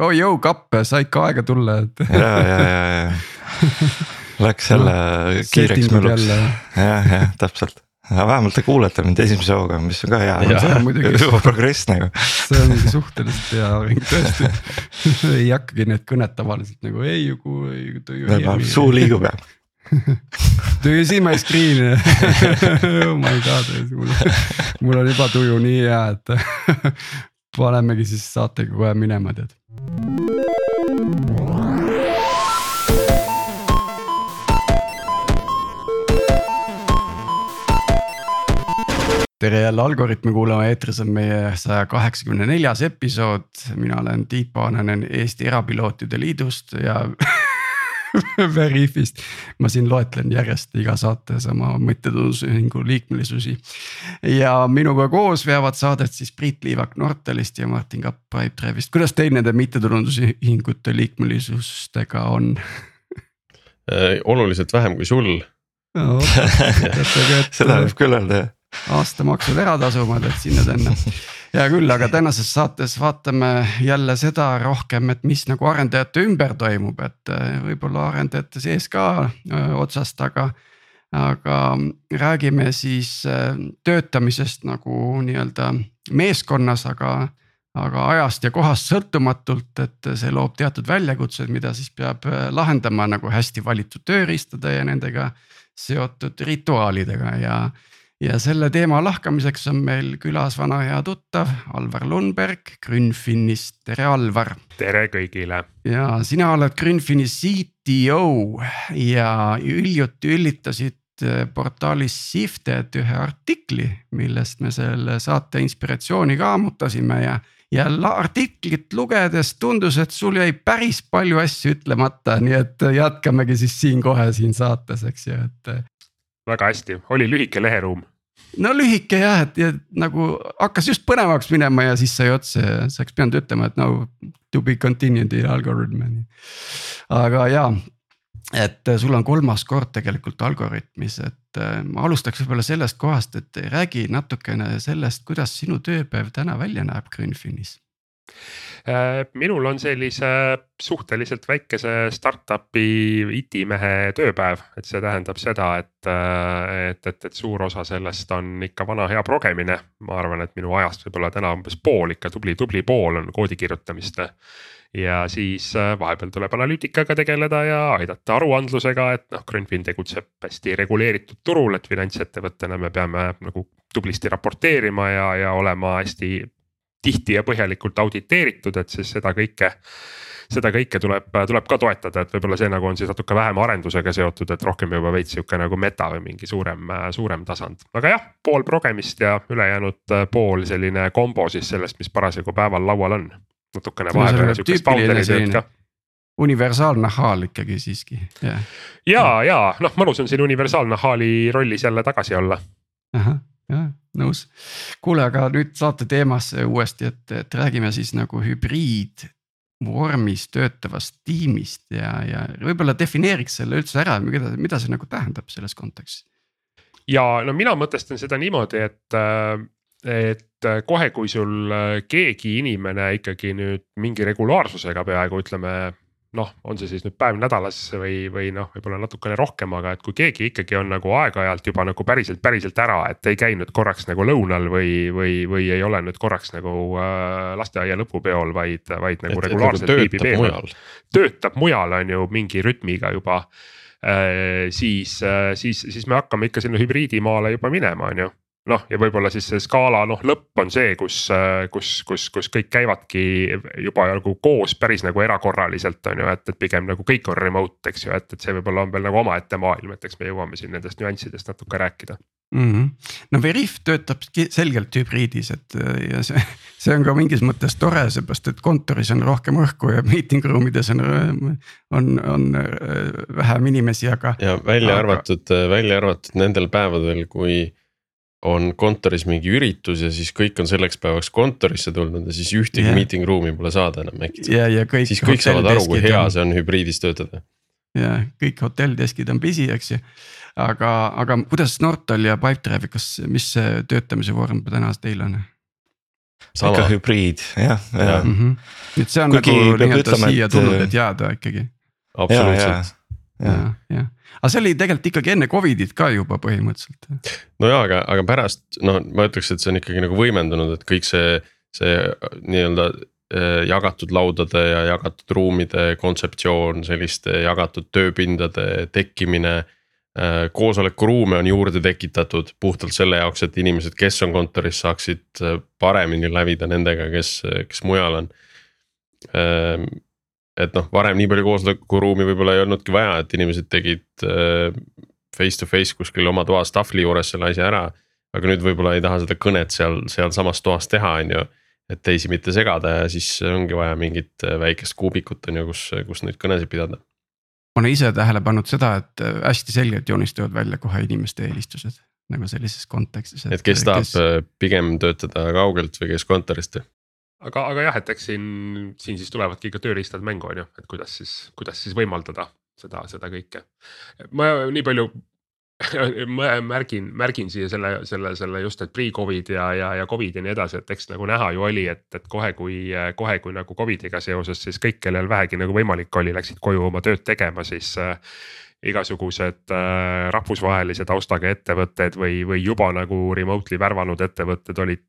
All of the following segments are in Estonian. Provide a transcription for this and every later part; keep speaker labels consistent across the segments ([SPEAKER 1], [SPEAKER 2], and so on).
[SPEAKER 1] oh jõu kappe, sa ikka aega tulla, et.
[SPEAKER 2] ja, ja, ja, ja läks jälle no, kiireks mölluks, jah, jah, täpselt aga vähemalt te kuulete mind esimese hooga, mis on ka hea. juba progress nagu.
[SPEAKER 1] see on suhteliselt hea areng tõesti ei hakkagi need kõned tavaliselt nagu ei jugu, ei
[SPEAKER 2] tuju. suu liigub jah
[SPEAKER 1] Do you see my screen oh my god, mul, mul on juba tuju nii hea, et panemegi siis saatega kohe minema, tead. Tere jälle Algorütmi kuulama, eetris on meie saja kaheksakümne neljas episood, mina olen Tiit Paananen Eesti Erapilootide Liidust ja Veriffist. ma siin loetlen järjest iga saates oma mõttetundusühingu liikmelisusi. ja minuga koos veavad saadet siis Priit Liivak Nortalist ja Martin Kapp Pipedrive'ist, kuidas teil nende mittetulundusühingute liikmelisustega on
[SPEAKER 3] äh, oluliselt vähem kui sul
[SPEAKER 2] no,. seda võib küll öelda jah
[SPEAKER 1] aastamaksud ära tasuma, tead sinna-tänna. Hea küll, aga tänases saates vaatame jälle seda rohkem, et mis nagu arendajate ümber toimub, et äh, võib-olla arendajate sees ka öö, äh, otsast, aga. aga räägime siis äh, töötamisest nagu nii-öelda meeskonnas, aga aga ajast ja kohast sõltumatult, et see loob teatud väljakutsed, mida siis peab lahendama nagu hästi valitud tööriistade ja nendega seotud rituaalidega ja ja selle teema lahkamiseks on meil külas vana hea tuttav Alvar Lundberg Grünfinist, tere Alvar.
[SPEAKER 3] tere kõigile.
[SPEAKER 1] ja sina oled Grünfini CTO ja hiljuti üllitasid eh, portaalis Sifted ühe artikli, millest me selle saate inspiratsiooni ka ammutasime ja ja artiklit lugedes tundus, et sul jäi päris palju asju ütlemata, nii et jätkamegi siis siin kohe siin saates, eks ju, et
[SPEAKER 3] väga hästi, oli lühike leheruum.
[SPEAKER 1] No lühike jah, et ja, nagu hakkas just põnevaks minema ja siis sai otsa ja sa oleks pidanud ütlema, et no to be continued the algorithm. aga ja, et sul on kolmas kord tegelikult Algorütmis, et äh, ma alustaks võib-olla sellest kohast, et räägi natukene sellest, kuidas sinu tööpäev täna välja näeb Grünfinis
[SPEAKER 3] Äh, minul on sellise suhteliselt väikese startup'i itimehe tööpäev, et see tähendab seda, et, äh, et, et, et suur osa sellest on ikka vana hea progemine. ma arvan, et minu ajast võib-olla täna umbes pool ikka tubli, tubli pool on koodi kirjutamist ja siis äh, vahepeal tuleb analüütikaga tegeleda ja aidata aruandlusega, et noh, Grünfin tegutseb hästi reguleeritud turul, et finantsettevõttena me peame nagu tublisti raporteerima ja, ja olema hästi tihti ja põhjalikult auditeeritud, et siis seda kõike seda kõike tuleb, tuleb ka toetada, et võib-olla see nagu on siis natuke vähem arendusega seotud, et rohkem juba veits sihuke nagu meta või mingi suurem, suurem tasand. aga jah, pool progemist ja ülejäänud pool selline kombo siis sellest, mis parasjagu päeval laual on. natukene vahepeal sihukest founder'i tööd ka
[SPEAKER 1] universaalnahaal ikkagi siiski,
[SPEAKER 3] jah. ja, ja noh, mõnus on siin universaalnahaali rollis jälle tagasi olla.
[SPEAKER 1] ahah jah, nõus. kuule, aga nüüd saate teemasse uuesti, et, et räägime siis nagu hübriid vormis töötavast tiimist ja, ja võib-olla defineeriks selle üldse ära, mida, mida see nagu tähendab selles kontekstis?
[SPEAKER 3] ja no mina mõtestan seda niimoodi, et, et kohe, kui sul keegi inimene ikkagi nüüd mingi regulaarsusega peaaegu ütleme noh, on see siis nüüd päev nädalas või, või noh, võib-olla natukene rohkem, aga et kui keegi ikkagi on nagu aeg-ajalt juba nagu päriselt, päriselt ära, et ei käinud korraks nagu lõunal või, või, või ei ole nüüd korraks nagu äh, lasteaia lõpupeol, vaid, vaid nagu et, regulaarselt
[SPEAKER 2] nagu viibib eemal.
[SPEAKER 3] töötab mujal, on ju mingi rütmiga juba äh,. siis äh,, siis, siis me hakkame ikka sinna hübriidimaale juba minema, on ju noh, ja võib-olla siis see skaala noh, lõpp on see, kus, kus, kus, kus kõik käivadki juba nagu koos päris nagu erakorraliselt on ju, et, et pigem nagu kõik on remote, eks ju, et, et see võib-olla on veel nagu omaette maailm, et eks me jõuame siin nendest nüanssidest natuke rääkida
[SPEAKER 1] mm. -hmm. no Veriff töötab selgelt hübriidis, et ja see, see on ka mingis mõttes tore, seepärast et kontoris on rohkem õhku ja meeting room ides on, on, on vähem inimesi, aga.
[SPEAKER 2] ja välja aga... arvatud, välja arvatud nendel päevadel, kui on kontoris mingi üritus ja siis kõik on selleks päevaks kontorisse tulnud ja siis ühtegi yeah. meeting room'i pole saada enam äkki siis kõik saavad aru, kui hea on... see on hübriidis töötada.
[SPEAKER 1] ja kõik hotellideskid on busy, eks ju. aga, aga kuidas Nortal ja Pipedrive, kas, mis see töötamise vorm täna teil on?
[SPEAKER 4] ikka hübriid jah ja. ja..
[SPEAKER 1] Mm -hmm. et see on Kuigi nagu nii-öelda siia tulnud, et jääda ikkagi.
[SPEAKER 2] absoluutselt.
[SPEAKER 1] Jah, jah, aga see oli tegelikult ikkagi enne Covidit ka juba põhimõtteliselt.
[SPEAKER 2] no jaa, aga, aga pärast no ma ütleks, et see on ikkagi nagu võimendunud, et kõik see, see nii-öelda äh, jagatud laudade ja jagatud ruumide kontseptsioon, selliste jagatud tööpindade tekkimine Äh, koosolekuruume on juurde tekitatud puhtalt selle jaoks, et inimesed, kes on kontoris, saaksid äh, paremini lävida nendega, kes, kes mujal on. Et noh, varem nii palju koosolekuruumi võib-olla ei olnudki vaja, et inimesed tegid äh, face to face kuskil oma toas tahvli juures selle asja ära. aga nüüd võib-olla ei taha seda kõnet seal, sealsamas toas teha, on ju. et teisi mitte segada ja siis ongi vaja mingit väikest kuubikut on ju, kus, kus neid kõnesid pidada
[SPEAKER 1] ma olen ise tähele pannud seda, et äh, hästi selgelt joonistuvad välja kohe inimeste eelistused nagu sellises kontekstis.
[SPEAKER 2] et kes tahab kes... Äh, pigem töötada kaugelt või kes kontorist?
[SPEAKER 3] Aga, aga jah, et eks siin, siin siis tulevadki ikka tööriistad mängu on ju, et kuidas siis, kuidas siis võimaldada seda, seda kõike. ma nii palju ma märgin, märgin siia selle, selle, selle just, et pre-Covid ja, ja, ja Covid ja nii edasi, et eks nagu näha ju oli, et, et kohe, kui, kohe, kui nagu Covidiga seoses, siis kõik, kellel vähegi nagu võimalik oli, läksid koju oma tööd tegema, siis äh, igasugused äh, rahvusvahelise taustaga ettevõtted või, või juba nagu remotely värvanud ettevõtted olid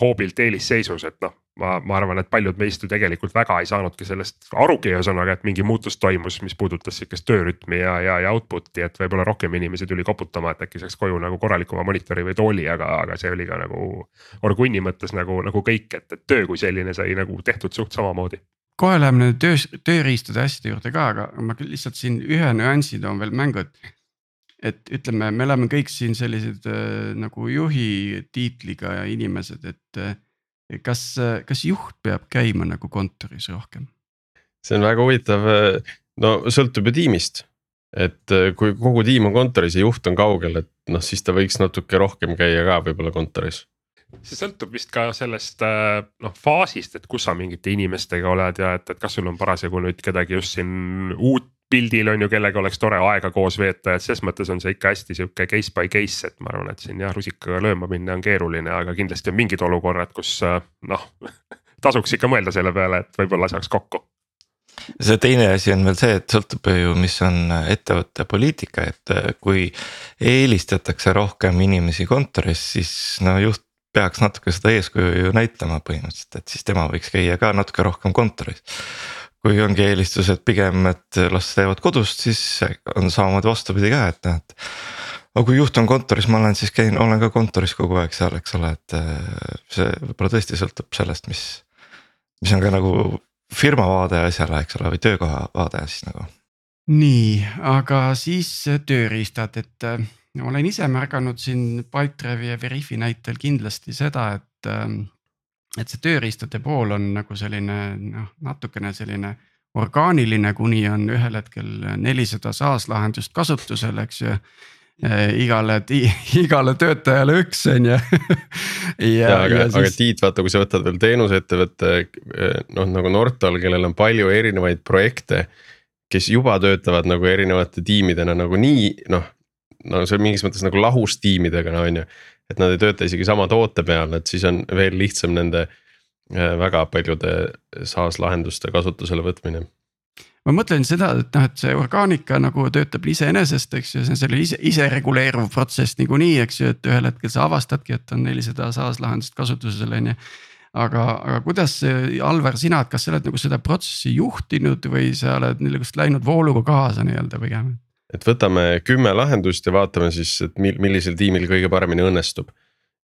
[SPEAKER 3] hoobilt eelisseisus, et noh, ma, ma arvan, et paljud meist ju tegelikult väga ei saanudki sellest arugi, ühesõnaga, et mingi muutus toimus, mis puudutas sihukest töörütmi ja, ja, ja output'i, et võib-olla rohkem inimesi tuli koputama, et äkki saaks koju nagu korralikuma monitori või tooli, aga, aga see oli ka nagu orgunni mõttes nagu, nagu kõik, et, et töö kui selline sai nagu tehtud suht samamoodi
[SPEAKER 1] kohe läheme nende töö, tööriistade asjade juurde ka, aga ma küll lihtsalt siin ühe nüansi toon veel mängu, et. et ütleme, me oleme kõik siin sellised äh, nagu juhi tiitliga inimesed, et äh, kas, kas juht peab käima nagu kontoris rohkem?
[SPEAKER 2] see on väga huvitav, äh, no sõltub ju tiimist. et äh, kui kogu tiim on kontoris ja juht on kaugel, et noh, siis ta võiks natuke rohkem käia ka võib-olla kontoris
[SPEAKER 3] see sõltub vist ka sellest äh, noh faasist, et kus sa mingite inimestega oled ja et, et kas sul on parasjagu nüüd kedagi just siin uut pildil on ju, kellega oleks tore aega koos veeta, et ses mõttes on see ikka hästi sihuke case by case, et ma arvan, et siin jah, rusikaga lööma minna on keeruline, aga kindlasti on mingid olukorrad, kus äh, noh tasuks ikka mõelda selle peale, et võib-olla saaks kokku
[SPEAKER 4] see teine asi on veel see, et sõltub ju, mis on ettevõtte poliitika, et äh, kui eelistatakse rohkem inimesi kontoris, siis no juht peaks natuke seda eeskuju ju näitama põhimõtteliselt, et siis tema võiks käia ka natuke rohkem kontoris. Kui ongi eelistused pigem, et las teevad kodust, siis on samamoodi vastupidi ka, et noh, et. aga kui juht on kontoris, ma olen siis käin, olen ka kontoris kogu aeg seal, eks ole, et äh, see võib-olla tõesti sõltub sellest, mis. mis on ka nagu firma vaade asjale, eks ole, või töökoha vaade siis nagu.
[SPEAKER 1] nii, aga siis tööriistad, et ma olen ise märganud siin Pipedrive'i ja Veriffi näitel kindlasti seda, et, ähm, et see tööriistade pool on nagu selline noh, natukene selline orgaaniline, kuni on ühel hetkel nelisada SaaS lahendust kasutusel, eks ju igale, igale töötajale üks on ju
[SPEAKER 2] ja, aga, siis... aga Tiit, vaata, kui sa võtad veel teenusettevõtte noh, nagu Nortal, kellel on palju erinevaid projekte. kes juba töötavad nagu erinevate tiimidena nagunii noh, no see on mingis mõttes nagu lahus tiimidega, no on ju. Et nad ei tööta isegi sama toote peal, et siis on veel lihtsam nende äh, väga paljude SaaS lahenduste kasutusele võtmine
[SPEAKER 1] ma mõtlen seda, et noh, et see orgaanika nagu töötab iseenesest, eks ju, see on selline ise, isereguleeruv protsess niikuinii, eks ju, et ühel hetkel sa avastadki, et on nelisada SaaS lahendust kasutusel, on ju. aga, aga kuidas, Alver, sina, et kas sa oled nagu seda protsessi juhtinud või sa oled niisugust läinud vooluga kaasa nii-öelda pigem?
[SPEAKER 2] Et võtame kümme lahendust ja vaatame siis, et mil, millisel tiimil kõige paremini õnnestub.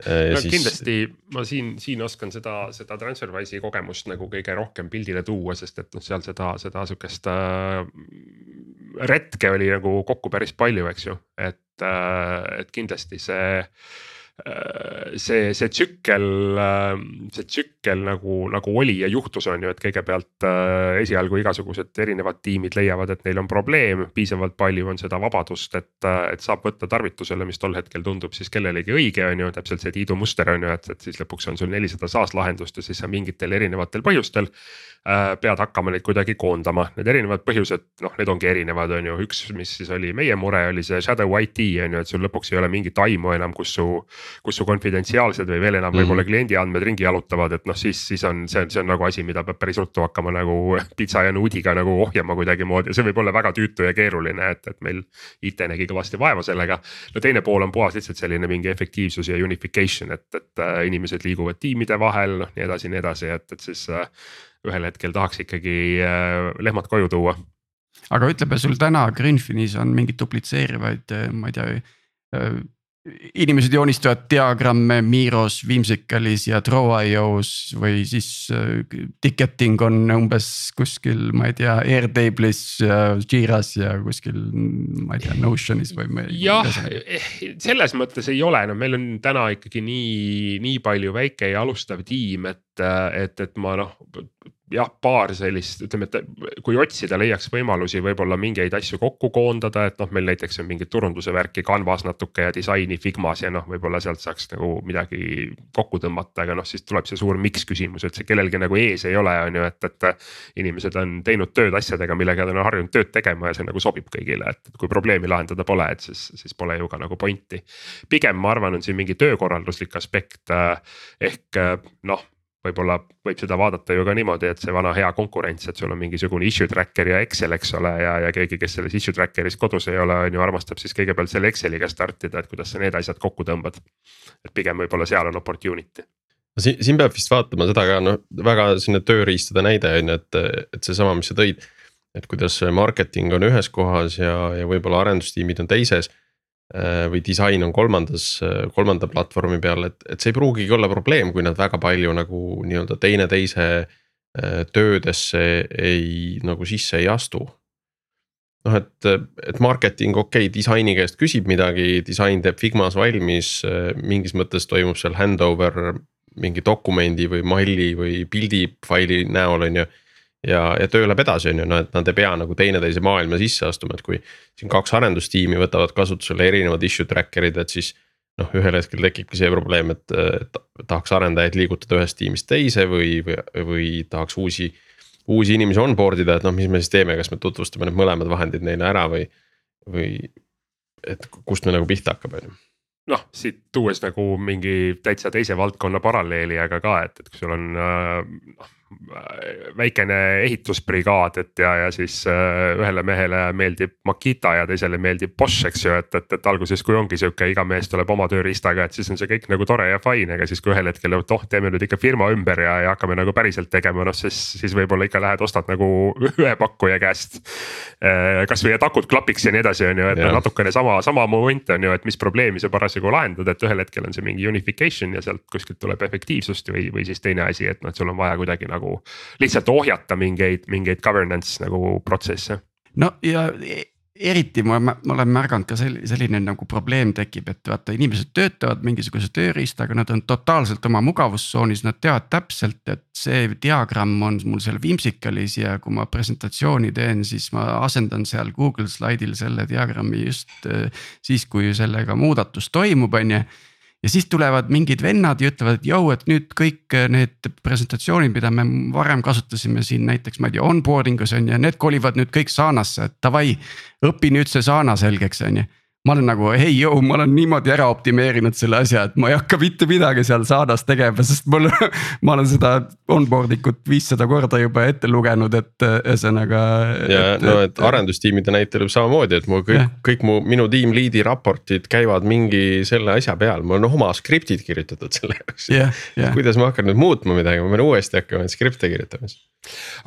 [SPEAKER 3] Äh, no siis... kindlasti ma siin, siin oskan seda, seda Transferwise'i kogemust nagu kõige rohkem pildile tuua, sest et noh, seal seda, seda sihukest äh, retke oli nagu kokku päris palju, eks ju, et äh,, et kindlasti see Äh, see, see tsükkel, äh, see tsükkel nagu, nagu oli ja juhtus, on ju, et kõigepealt äh, esialgu igasugused erinevad tiimid leiavad, et neil on probleem, piisavalt palju on seda vabadust, et, et saab võtta tarvitusele, mis tol hetkel tundub siis kellelegi õige, on ju, täpselt see Tiidu muster on ju, et, et siis lõpuks on sul nelisada SaaS lahendust ja siis sa mingitel erinevatel põhjustel Äh, pead hakkama neid kuidagi koondama, need erinevad põhjused, noh, need ongi erinevad, on ju, üks, mis siis oli meie mure, oli see shadow IT on ju, et sul lõpuks ei ole mingit aimu enam, kus su kus su konfidentsiaalsed või veel enam võib-olla mhm. kliendi andmed ringi jalutavad, et noh, siis, siis on see, see on nagu asi, mida peab päris ruttu hakkama nagu pitsa ja nuudiga nagu ohjama kuidagimoodi ja see võib olla väga tüütu ja keeruline, et, et meil IT nägi kõvasti vaeva sellega. no teine pool on puhas lihtsalt selline mingi efektiivsus ja unification, et, et äh, inimesed liiguvad tiimide vahel, noh nii edasi, nii edasi, et, et siis äh, ühel hetkel tahaks ikkagi äh, lehmad koju tuua
[SPEAKER 1] aga ütleme, sul täna Greenfinis on mingeid duplitseerivaid, ma ei tea inimesed joonistavad diagramme Miros, Whimsicalis ja Draw.io's või siis äh, ticketing on umbes kuskil, ma ei tea, Airtable'is Jira's ja kuskil, ma ei tea, Notion'is või.
[SPEAKER 3] jah, eh, selles mõttes ei ole, no meil on täna ikkagi nii, nii palju väike ja alustav tiim, et, et, et ma noh jah, paar sellist, ütleme, et kui otsida, leiaks võimalusi võib-olla mingeid asju kokku koondada, et noh, meil näiteks on mingit turunduse värki Canvas natuke ja disaini Figmas ja noh, võib-olla sealt saaks nagu midagi kokku tõmmata, aga noh, siis tuleb see suur miks küsimus, et see kellelgi nagu ees ei ole, on ju, et, et. inimesed on teinud tööd asjadega, millega nad on harjunud tööd tegema ja see nagu sobib kõigile, et kui probleemi lahendada pole, et siis, siis pole ju ka nagu pointi. pigem ma arvan, on siin mingi töökorralduslik aspekt ehk noh võib-olla võib seda vaadata ju ka niimoodi, et see vana hea konkurents, et sul on mingisugune issue tracker ja Excel, eks ole, ja, ja keegi, kes selles issue tracker'is kodus ei ole, on ju, armastab siis kõigepealt selle Exceliga startida, et kuidas sa need asjad kokku tõmbad. et pigem võib-olla seal on opportunity
[SPEAKER 2] siin, siin peab vist vaatama seda ka noh, väga selline tööriistade näide on ju, et, et seesama, mis sa tõid. et kuidas marketing on ühes kohas ja, ja võib-olla arendustiimid on teises või disain on kolmandas, äh, kolmanda platvormi peal, et, et see ei pruugigi olla probleem, kui nad väga palju nagu nii-öelda teineteise äh, töödesse ei nagu sisse ei astu. noh, et, et marketing okei okay,, disaini käest küsib midagi, disain teeb Figmas valmis, mingis mõttes toimub seal handover mingi dokumendi või malli või pildi faili näol on ju ja, ja töö läheb edasi, on ju, no et nad ei pea nagu teineteise maailma sisse astuma, et kui. siin kaks arendustiimi võtavad kasutusele erinevad issue tracker'id, et siis noh, ühel hetkel tekibki see probleem, et, et tahaks arendajaid liigutada ühest tiimist teise või, või, või tahaks uusi. uusi inimesi onboard ida, et noh, mis me siis teeme, kas me tutvustame need mõlemad vahendid neile ära või, või et kust me nagu pihta hakkab, on ju
[SPEAKER 3] noh, siit tuues nagu mingi täitsa teise valdkonna paralleeli, aga ka, et, et kui sul on äh, noh väikene ehitusbrigaad, et ja, ja siis äh, ühele mehele meeldib Makita ja teisele meeldib Bosch, eks ju, et, et, et alguses, kui ongi sihuke, iga mees tuleb oma tööriistaga, et siis on see kõik nagu tore ja fine, aga siis kui ühel hetkel, et oh, teeme nüüd ikka firma ümber ja, ja hakkame nagu päriselt tegema, noh siis, siis võib-olla ikka lähed ostad nagu ühe pakkuja käest. Äh, kasvõi et akud klapiks ja nii edasi, on ju, et ja. natukene sama, sama moment on ju, et mis probleemi sa parasjagu lahendad, et ühel hetkel on see mingi unification ja sealt kuskilt tuleb efektiivsust või, või siis teine asi, et noh, et sul on vaja kuidagi nagu nagu lihtsalt ohjata mingeid, mingeid governance nagu protsesse.
[SPEAKER 1] no ja eriti ma, ma olen märganud ka selline, selline nagu probleem tekib, et vaata, inimesed töötavad mingisuguse tööriistaga, nad on totaalselt oma mugavustsoonis, nad teavad täpselt, et see diagramm on mul seal Whimsicalis ja kui ma presentatsiooni teen, siis ma asendan seal Google slaidil selle diagrammi just äh, siis, kui sellega muudatus toimub, on ju ja siis tulevad mingid vennad ja ütlevad, et jõu, et nüüd kõik need presentatsioonid, mida me varem kasutasime siin näiteks, ma ei tea, onboarding us on ju, need kolivad nüüd kõik Sanasse, et davai. õpi nüüd see Sana selgeks, on ju ma olen nagu hei jõu, ma olen niimoodi ära optimeerinud selle asja, et ma ei hakka mitte midagi seal saadas tegema, sest mul ma olen seda onboard ikut viissada korda juba ette lugenud, et ühesõnaga.
[SPEAKER 2] ja et, no, et arendustiimide näitel võib samamoodi, et mu kõik, kõik mu minu tiim lead'i raportid käivad mingi selle asja peal, mul on oma skriptid kirjutatud selle jaoks
[SPEAKER 1] yeah,. Yeah.
[SPEAKER 2] kuidas ma hakkan nüüd muutma midagi, ma pean uuesti hakkama skripte kirjutama siis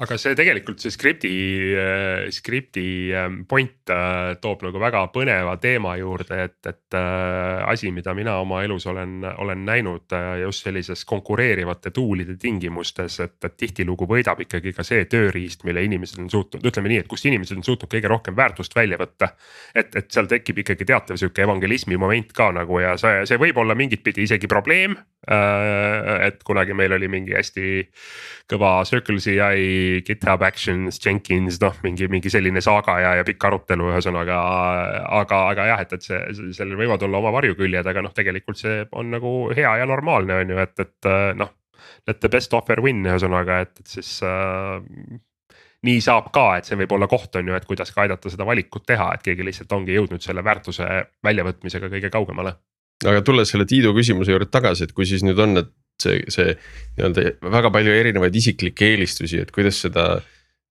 [SPEAKER 3] aga see tegelikult see skripti, äh, skripti ähm, point äh, toob nagu väga põneva teema juurde, et, et äh, asi, mida mina oma elus olen, olen näinud just sellises konkureerivate tool'ide tingimustes, et, et tihtilugu võidab ikkagi ka see tööriist, mille inimesed on suutnud, ütleme nii, et kust inimesed on suutnud kõige rohkem väärtust välja võtta. et, et seal tekib ikkagi teatav sihuke evangelismi moment ka nagu ja see, see võib olla mingit pidi isegi probleem. et kunagi meil oli mingi hästi kõva Circle CI, GitHub Actions, Jenkins, noh, mingi, mingi selline saaga ja, ja pikk arutelu, ühesõnaga. aga, aga jah, et, et see, sellel võivad olla oma varjuküljed, aga noh, tegelikult see on nagu hea ja normaalne, on ju, et, et noh. Let the best offer win ühesõnaga, et, et siis äh, nii saab ka, et see võib olla koht, on ju, et kuidas ka aidata seda valikut teha, et keegi lihtsalt ongi jõudnud selle väärtuse väljavõtmisega kõige kaugemale
[SPEAKER 2] aga tulles selle Tiidu küsimuse juurde tagasi, et kui siis nüüd on, et see, see nii-öelda väga palju erinevaid isiklikke eelistusi, et kuidas seda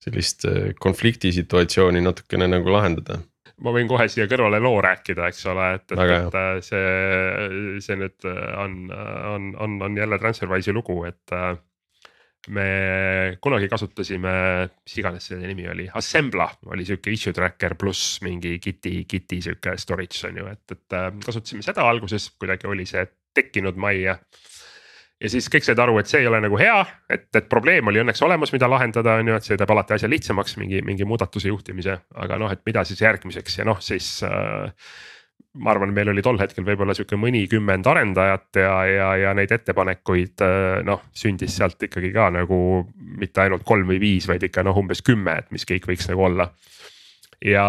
[SPEAKER 2] sellist äh, konfliktisituatsiooni natukene nagu lahendada
[SPEAKER 3] ma võin kohe siia kõrvale loo rääkida, eks ole, et, et, et äh, see, see nüüd on, on, on, on jälle Transferwise'i lugu, et me kunagi kasutasime, mis iganes selle nimi oli, Assembla oli sihuke issue tracker pluss mingi Giti, Giti sihuke storage on ju, et, et äh, kasutasime seda alguses, kuidagi oli see tekkinud majja. Ja siis kõik said aru, et see ei ole nagu hea, et, et probleem oli õnneks olemas, mida lahendada, on ju, et see teeb alati asja lihtsamaks mingi, mingi muudatuse juhtimise, aga noh, et mida siis järgmiseks ja noh, siis äh, ma arvan, meil oli tol hetkel võib-olla sihuke mõnikümmend arendajat ja, ja, ja neid ettepanekuid äh, noh, sündis sealt ikkagi ka nagu mitte ainult kolm või viis, vaid ikka noh, umbes kümme, et mis kõik võiks nagu olla. ja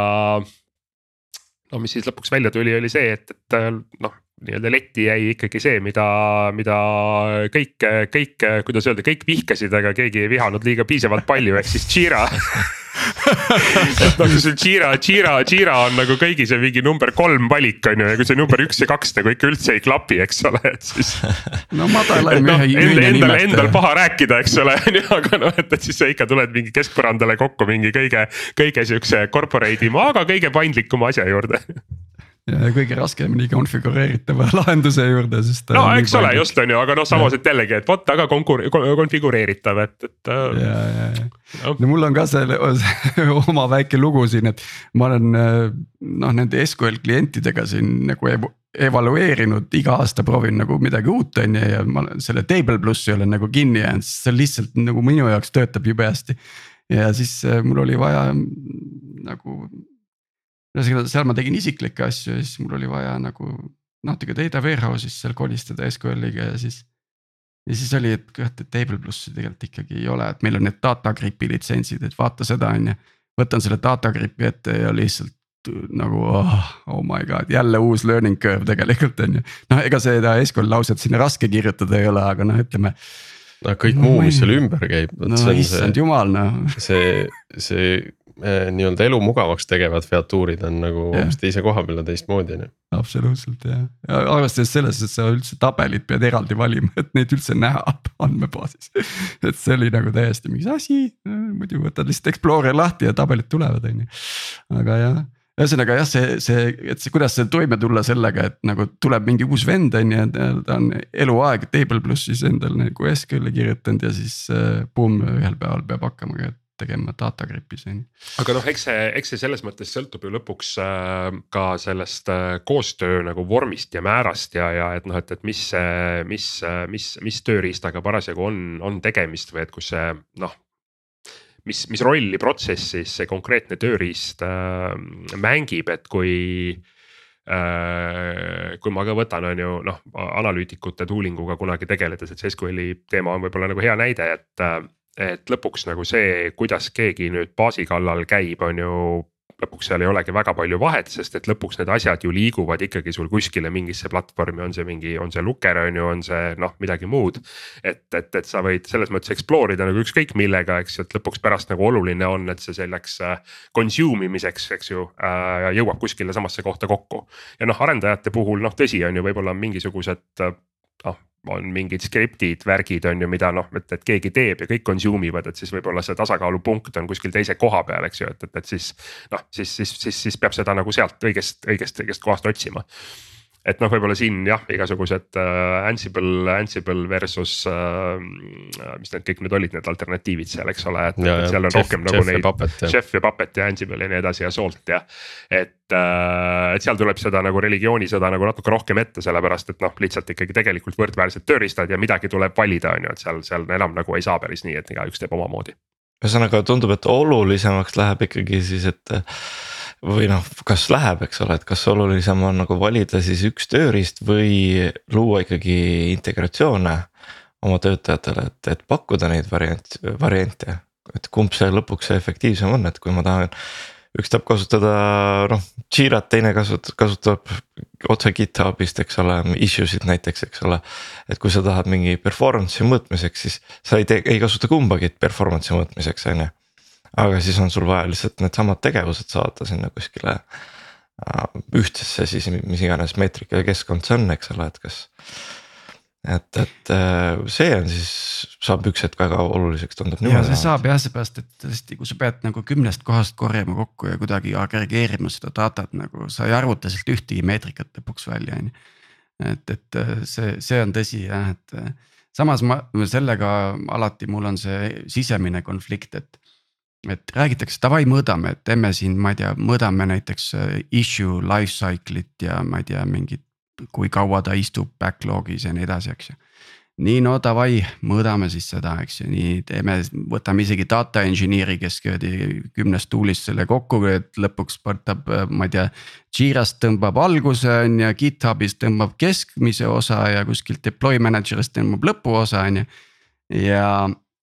[SPEAKER 3] no mis siis lõpuks välja tuli, oli see, et, et äh, noh, nii-öelda letti jäi ikkagi see, mida, mida kõik, kõik, kuidas öelda, kõik vihkasid, aga keegi ei vihanud liiga piisavalt palju, ehk siis Jira et noh, kui sul Jira, Jira, Jira on nagu kõigis see mingi number kolm valik on ju ja kui see number üks ja kaks nagu ikka üldse ei klapi, eks ole, et siis.
[SPEAKER 1] no madalaim
[SPEAKER 3] no, ühe ühine endal, endal paha rääkida, eks ole, on ju, aga noh, et, et siis sa ikka tuled mingi keskpõrandale kokku mingi kõige, kõige siukse corporate ima, aga kõige paindlikuma asja juurde
[SPEAKER 1] kõige raskemini konfigureeritava lahenduse juurde, sest.
[SPEAKER 3] no eks ole, just on ju, aga noh, samas, et jällegi, et vot väga konkur-, konfigureeritav, et, et.
[SPEAKER 1] Äh, ja, ja, ja no. mul on ka selle oma väike lugu siin, et ma olen äh, noh, nende SQL klientidega siin nagu evalueerinud, iga aasta proovin nagu midagi uut, on ju, ja ma selle Table plussi olen nagu kinni jäänud, sest see lihtsalt nagu minu jaoks töötab jube hästi. ja siis äh, mul oli vaja nagu ühesõnaga seal ma tegin isiklikke asju ja siis mul oli vaja nagu natuke data warehouse'is seal kolistada SQL-iga ja siis. ja siis oli, et kurat, et Table plussi tegelikult ikkagi ei ole, et meil on need data grip'i litsentsid, et vaata seda on ju. võtan selle data grip'i ette ja lihtsalt nagu oh, oh my god, jälle uus learning curve tegelikult on ju. noh, ega seda SQL lauset sinna raske kirjutada ei ole, aga noh, ütleme
[SPEAKER 2] no kõik no, muu, mis seal ümber käib.
[SPEAKER 1] no issand jumal noh.
[SPEAKER 2] see, see nii-öelda elu mugavaks tegevad featuurid on nagu hoopis teise koha peal ja teistmoodi on ju.
[SPEAKER 1] absoluutselt jah, ja arvestades selles, et sa üldse tabelid pead eraldi valima, et neid üldse näha andmebaasis. et see oli nagu täiesti mingi asi, muidu võtad lihtsalt Explorer lahti ja tabelid tulevad, on ju, aga jah ühesõnaga jah, see, see, et see, kuidas toime tulla sellega, et nagu tuleb mingi uus vend on ju, ta on eluaeg Table plussis endal nagu SQL-i kirjutanud ja siis äh, boom, ühel päeval peab hakkama tegema data grip'is on ju.
[SPEAKER 3] aga noh, eks see, eks see selles mõttes sõltub ju lõpuks äh, ka sellest äh, koostöö nagu vormist ja määrast ja, ja et noh, et, et mis, mis, mis, mis tööriistaga parasjagu on, on tegemist või et kus see noh mis, mis rolli protsessis see konkreetne tööriist äh, mängib, et kui äh,. kui ma ka võtan, on ju noh, analüütikute tooling uga kunagi tegeledes, et see SQL-i teema on võib-olla nagu hea näide, et äh, et lõpuks nagu see, kuidas keegi nüüd baasi kallal käib, on ju lõpuks seal ei olegi väga palju vahet, sest et lõpuks need asjad ju liiguvad ikkagi sul kuskile mingisse platvormi, on see mingi, on see Looker on ju, on see noh, midagi muud. et, et, et sa võid selles mõttes explore ida nagu ükskõik millega, eks ju, et lõpuks pärast nagu oluline on, et see selleks äh, consume imiseks, eks ju äh,, jõuab kuskile samasse kohta kokku. ja noh, arendajate puhul noh, tõsi on ju, võib-olla mingisugused noh on mingid skriptid, värgid on ju, mida noh, et, et keegi teeb ja kõik consume ivad, et siis võib-olla see tasakaalupunkt on kuskil teise koha peal, eks ju, et, et, et siis. noh, siis, siis, siis, siis peab seda nagu sealt õigest, õigest, õigest kohast otsima et noh, võib-olla siin jah, igasugused äh, Ansible, Ansible versus äh, mis need kõik nüüd olid, need alternatiivid seal, eks ole, et, seal on Chef, rohkem nagu Chef neid. Chef ja Puppet ja Ansible ja nii edasi ja Salt ja. et äh,, et seal tuleb seda nagu religioonisõda nagu natuke rohkem ette, sellepärast et noh, lihtsalt ikkagi tegelikult võrdväärsed tööriistad ja midagi tuleb valida, on ju, et seal, seal enam nagu ei saa päris nii, et igaüks teeb omamoodi.
[SPEAKER 4] ühesõnaga tundub, et olulisemaks läheb ikkagi siis, et või noh, kas läheb, eks ole, et kas olulisem on nagu valida siis üks tööriist või luua ikkagi integratsioone oma töötajatele, et, et pakkuda neid variant, variante. et kumb see lõpuks see efektiivsem on, et kui ma tahan, üks tahab kasutada noh, Jirat, teine kasutab, kasutab otse GitHubist, eks ole, issue sid näiteks, eks ole. et kui sa tahad mingi performance'i mõõtmiseks, siis sa ei tee, ei kasuta kumbagi performance'i mõõtmiseks, on ju aga siis on sul vaja lihtsalt needsamad tegevused saada sinna kuskile ühtsesse siis mis iganes meetrika keskkond see on, eks ole, et kas. et, et äh, see on siis, saab üks hetk väga oluliseks tundub.
[SPEAKER 1] ja see saab jah, seepärast, et tõesti, kui sa pead nagu kümnest kohast korjama kokku ja kuidagi agregeerima seda datat nagu sa ei arvuta sealt ühtegi meetrikat lõpuks välja, on ju. et, et äh, see, see on tõsi jah, et äh, samas ma sellega alati mul on see sisemine konflikt, et et räägitakse, davai, mõõdame, et teeme siin, ma ei tea, mõõdame näiteks äh, issue life cycle'it ja ma ei tea, mingit, kui kaua ta istub backlog'is ja nii edasi, eks ju. nii no davai, mõõdame siis seda, eks ju, nii teeme, võtame isegi data engineer'i, kes kümnest tool'ist selle kokku, et lõpuks võtab, äh, ma ei tea. Jira's tõmbab alguse on ju, GitHubis tõmbab keskmise osa ja kuskilt deploy manager'ist tõmbab lõpuosa on ju. ja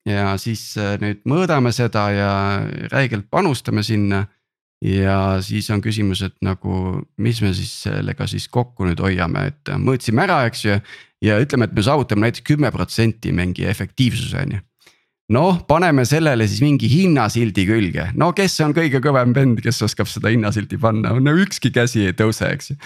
[SPEAKER 1] ja siis äh, nüüd mõõdame seda ja räigelt panustame sinna. ja siis on küsimus, et nagu, mis me siis sellega siis kokku nüüd hoiame, et mõõtsime ära, eks ju. ja ütleme, et me saavutame näiteks kümme protsenti mingi efektiivsuse on ju noh, paneme sellele siis mingi hinnasildi külge, no kes on kõige kõvem vend, kes oskab seda hinnasildi panna, no ükski käsi ei tõuse, eks ju.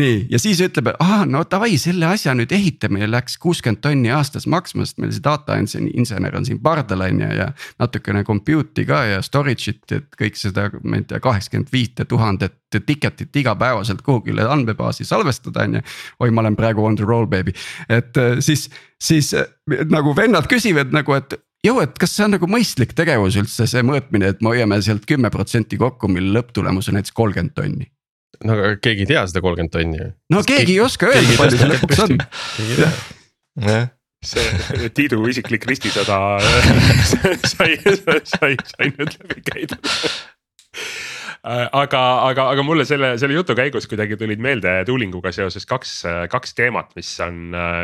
[SPEAKER 1] nii, ja siis ütleb, et aa, no davai, selle asja nüüd ehitamine läks kuuskümmend tonni aastas maksma, sest meil see data insener on siin pardal on ju ja. natukene compute'i ka ja storage'it, et kõik seda, ma ei tea, kaheksakümmend viite tuhandet ticket'it igapäevaselt kuhugile andmebaasi salvestada, on ju. oi, ma olen praegu on the roll baby, et äh, siis, siis äh, nagu vennad küsivad nagu, et ju, et kas see on nagu mõistlik tegevus üldse see mõõtmine, et me hoiame sealt kümme protsenti kokku, mille lõpptulemus on näiteks kolmkümmend tonni.
[SPEAKER 2] no aga keegi ei tea seda kolmkümmend tonni ju.
[SPEAKER 1] no Kas keegi ei oska öelda, palju see lõpuks on.
[SPEAKER 3] jah see Tiidu isiklik ristisõda sai, sai, sai nüüd läbi käidud aga, aga, aga mulle selle, selle jutu käigus kuidagi tulid meelde tuulinguga seoses kaks, kaks teemat, mis on,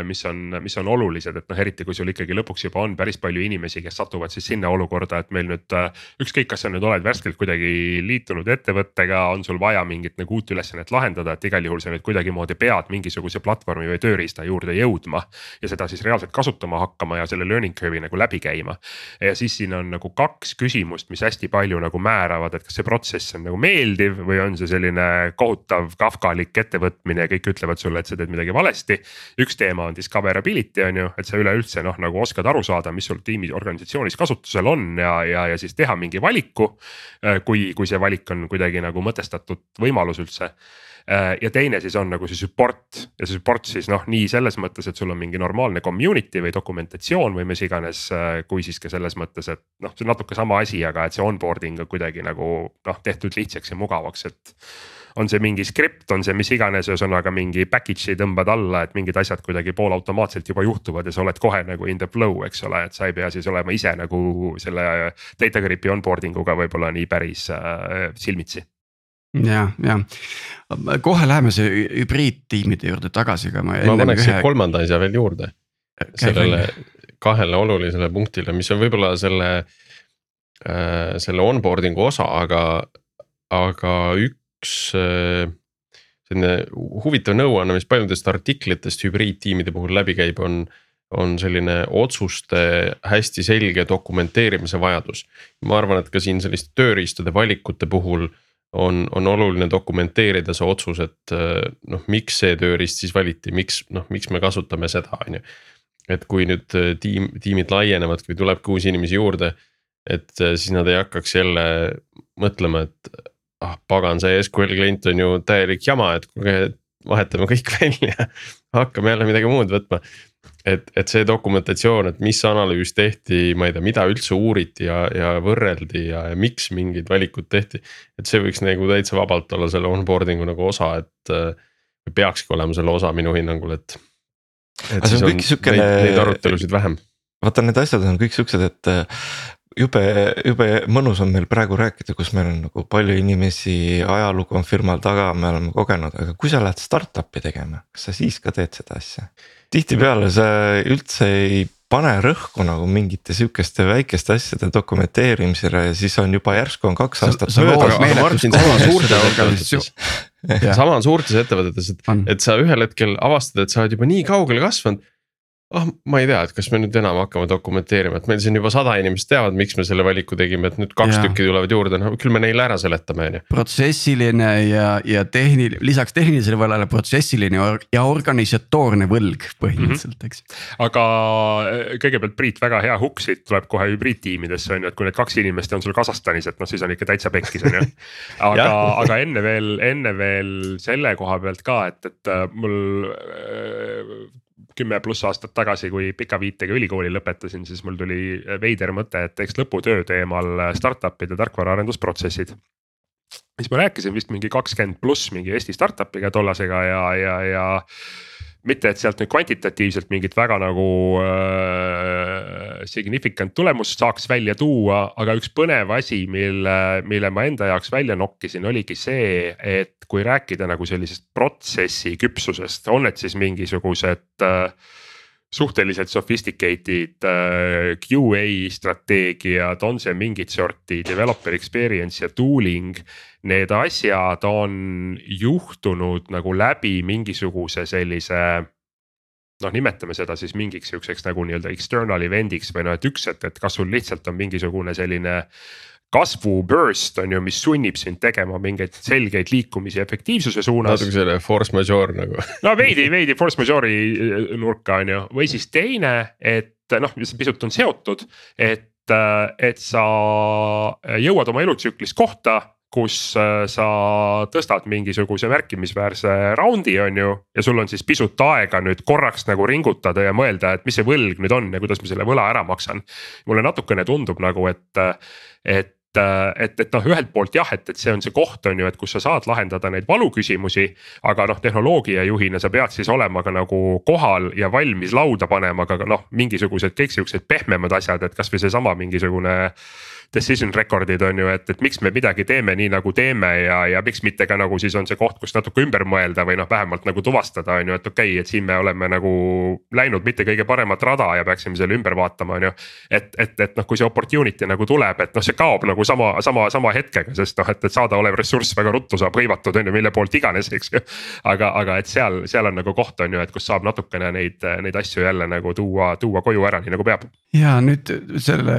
[SPEAKER 3] mis on, mis on olulised, et noh, eriti kui sul ikkagi lõpuks juba on päris palju inimesi, kes satuvad siis sinna olukorda, et meil nüüd. ükskõik, kas sa nüüd oled värskelt kuidagi liitunud ettevõttega, on sul vaja mingit nagu uut ülesannet lahendada, et igal juhul sa nüüd kuidagimoodi pead mingisuguse platvormi või tööriista juurde jõudma. ja seda siis reaalselt kasutama hakkama ja selle learning curve'i nagu läbi käima. ja siis siin on nagu kaks küsimust, mis hästi palju nagu määravad, et kas see protsess on nagu meeldiv või on see selline kohutav kafkalik ettevõtmine ja kõik ütlevad sulle, et sa teed midagi valesti. üks teema on discoverability on ju, et sa üleüldse noh, nagu oskad aru saada, mis sul tiimi organisatsioonis kasutusel on ja, ja, ja siis teha mingi valiku. Kui, kui see valik on kuidagi nagu mõtestatud võimalus üldse ja teine siis on nagu see support ja see support siis noh, nii selles mõttes, et sul on mingi normaalne community või dokumentatsioon või mis iganes. Äh, kui siis ka selles mõttes, et noh, see on natuke sama asi, aga et see onboarding on kuidagi nagu noh, tehtud lihtsaks ja mugavaks, et on see mingi skript, on see mis iganes, ühesõnaga mingi package'i tõmbad alla, et mingid asjad kuidagi poolautomaatselt juba juhtuvad ja sa oled kohe nagu in the flow, eks ole, et sa ei pea siis olema ise nagu selle data grip'i onboarding uga võib-olla nii päris äh, silmitsi
[SPEAKER 1] ja, ja kohe läheme see hübriidtiimide juurde tagasi, aga
[SPEAKER 2] ma. ma paneks ühe... kolmanda asja veel juurde. sellele kahele olulisele punktile, mis on võib-olla selle äh,, selle onboarding'u osa, aga, aga üks äh, selline huvitav nõuanne, mis paljudest artiklitest hübriidtiimide puhul läbi käib, on on selline otsuste hästi selge dokumenteerimise vajadus. ma arvan, et ka siin selliste tööriistade valikute puhul äh, on, on oluline dokumenteerida see otsus, et äh, noh, miks see tööriist siis valiti, miks noh, miks me kasutame seda, on ju. et kui nüüd äh, tiim, tiimid laienevad, kui tulebki uusi inimesi juurde, et äh, siis nad ei hakkaks jälle mõtlema, et ah pagan, see SQL klient on ju täielik jama, et kuulge, vahetame kõik välja, hakkame jälle midagi muud võtma et, et see dokumentatsioon, et mis analüüs tehti, ma ei tea, mida üldse uuriti ja, ja võrreldi ja, ja miks mingid valikud tehti. et see võiks nagu täitsa vabalt olla selle onboarding'u nagu osa, et äh, peakski olema selle osa minu hinnangul, et. et siis on, on sükene... neid, neid arutelusid vähem.
[SPEAKER 4] vaata, need asjad on kõik siuksed, et äh, jube, jube mõnus on meil praegu rääkida, kus meil on nagu palju inimesi, ajalugu on firmal taga, me oleme kogenud, aga kui sa lähed startup'i tegema, kas sa siis ka teed seda asja? Tihtipeale sa üldse ei pane rõhku nagu mingite sihukeste väikeste asjade dokumenteerimisele ja siis on juba järsku on kaks aastat möödas.
[SPEAKER 2] sama on suurtes ettevõtetes, et, et sa ühel hetkel avastad, et sa oled juba nii kaugele kasvanud ah oh,, ma ei tea, et kas me nüüd enam hakkame dokumenteerima, et meil siin juba sada inimest teavad, miks me selle valiku tegime, et nüüd kaks ja. tükki tulevad juurde, no küll me neile ära seletame, on ju.
[SPEAKER 1] protsessiline ja, ja tehniline, lisaks tehnilisele võlale protsessiline ja organisatoorne võlg põhimõtteliselt mm, -hmm. eks.
[SPEAKER 3] aga äh, kõigepealt Priit, väga hea hukk siit tuleb kohe hübriidtiimidesse on ju, et kui need kaks inimest on sul Kasahstanis, et noh, siis on ikka täitsa pekkis on ju. aga aga enne veel, enne veel selle koha pealt ka, et, et äh, mul äh, kümme pluss aastat tagasi, kui pika viitega ülikooli lõpetasin, siis mul tuli veider mõte, et teeks lõputöö teemal startup'ide tarkvaraarendusprotsessid. Siis ma rääkisin vist mingi kakskümmend pluss mingi Eesti startup'iga tollasega ja, ja, ja mitte, et sealt nüüd kvantitatiivselt mingit väga nagu äh, significant tulemust saaks välja tuua, aga üks põnev asi, mille, mille ma enda jaoks välja nokkisin, oligi see, et kui rääkida nagu sellisest protsessi küpsusest, on need siis mingisugused äh, suhteliselt sophisticated äh, QA strateegiad, on see mingit sorti developer experience ja tooling. Need asjad on juhtunud nagu läbi mingisuguse sellise noh, nimetame seda siis mingiks sihukeseks nagu nii-öelda external event'iks või noh, et üks, et, et kas sul lihtsalt on mingisugune selline kasvu burst on ju, mis sunnib sind tegema mingeid selgeid liikumisi efektiivsuse suunas.
[SPEAKER 2] natuke selline force majeure nagu
[SPEAKER 3] no veidi, veidi force majeure'i äh, nurka on ju, või siis teine, et noh, mis pisut on seotud, et, äh, et sa jõuad oma elutsüklis kohta kus äh, sa tõstad mingisuguse märkimisväärse raundi, on ju. ja sul on siis pisut aega nüüd korraks nagu ringutada ja mõelda, et mis see võlg nüüd on ja kuidas ma selle võla ära maksan. mulle natukene tundub nagu, et, et et, et noh, ühelt poolt jah, et, et see on see koht, on ju, et kus sa saad lahendada neid valuküsimusi. aga noh, tehnoloogiajuhina sa pead siis olema ka nagu kohal ja valmis lauda panema ka noh, mingisugused kõik siuksed pehmemad asjad, et kasvõi seesama mingisugune decision record'id on ju, et, et miks me midagi teeme nii nagu teeme ja, ja miks mitte ka nagu siis on see koht, kus natuke ümber mõelda või noh, vähemalt nagu tuvastada, on ju, et okei okay,, et siin me oleme nagu läinud mitte kõige paremat rada ja peaksime selle ümber vaatama, on ju. et, et, et noh, kui see opportunity nagu tuleb, et noh, see kaob nagu sama, sama, sama hetkega, sest noh, et, et saadaolev ressurss väga ruttu saab hõivatud, on ju, mille poolt iganes, eks ju. aga, aga et seal, seal on nagu koht, on ju, et kus saab natukene neid, neid asju jälle nagu tuua, tuua koju ära, nii nagu peab.
[SPEAKER 1] ja nüüd selle,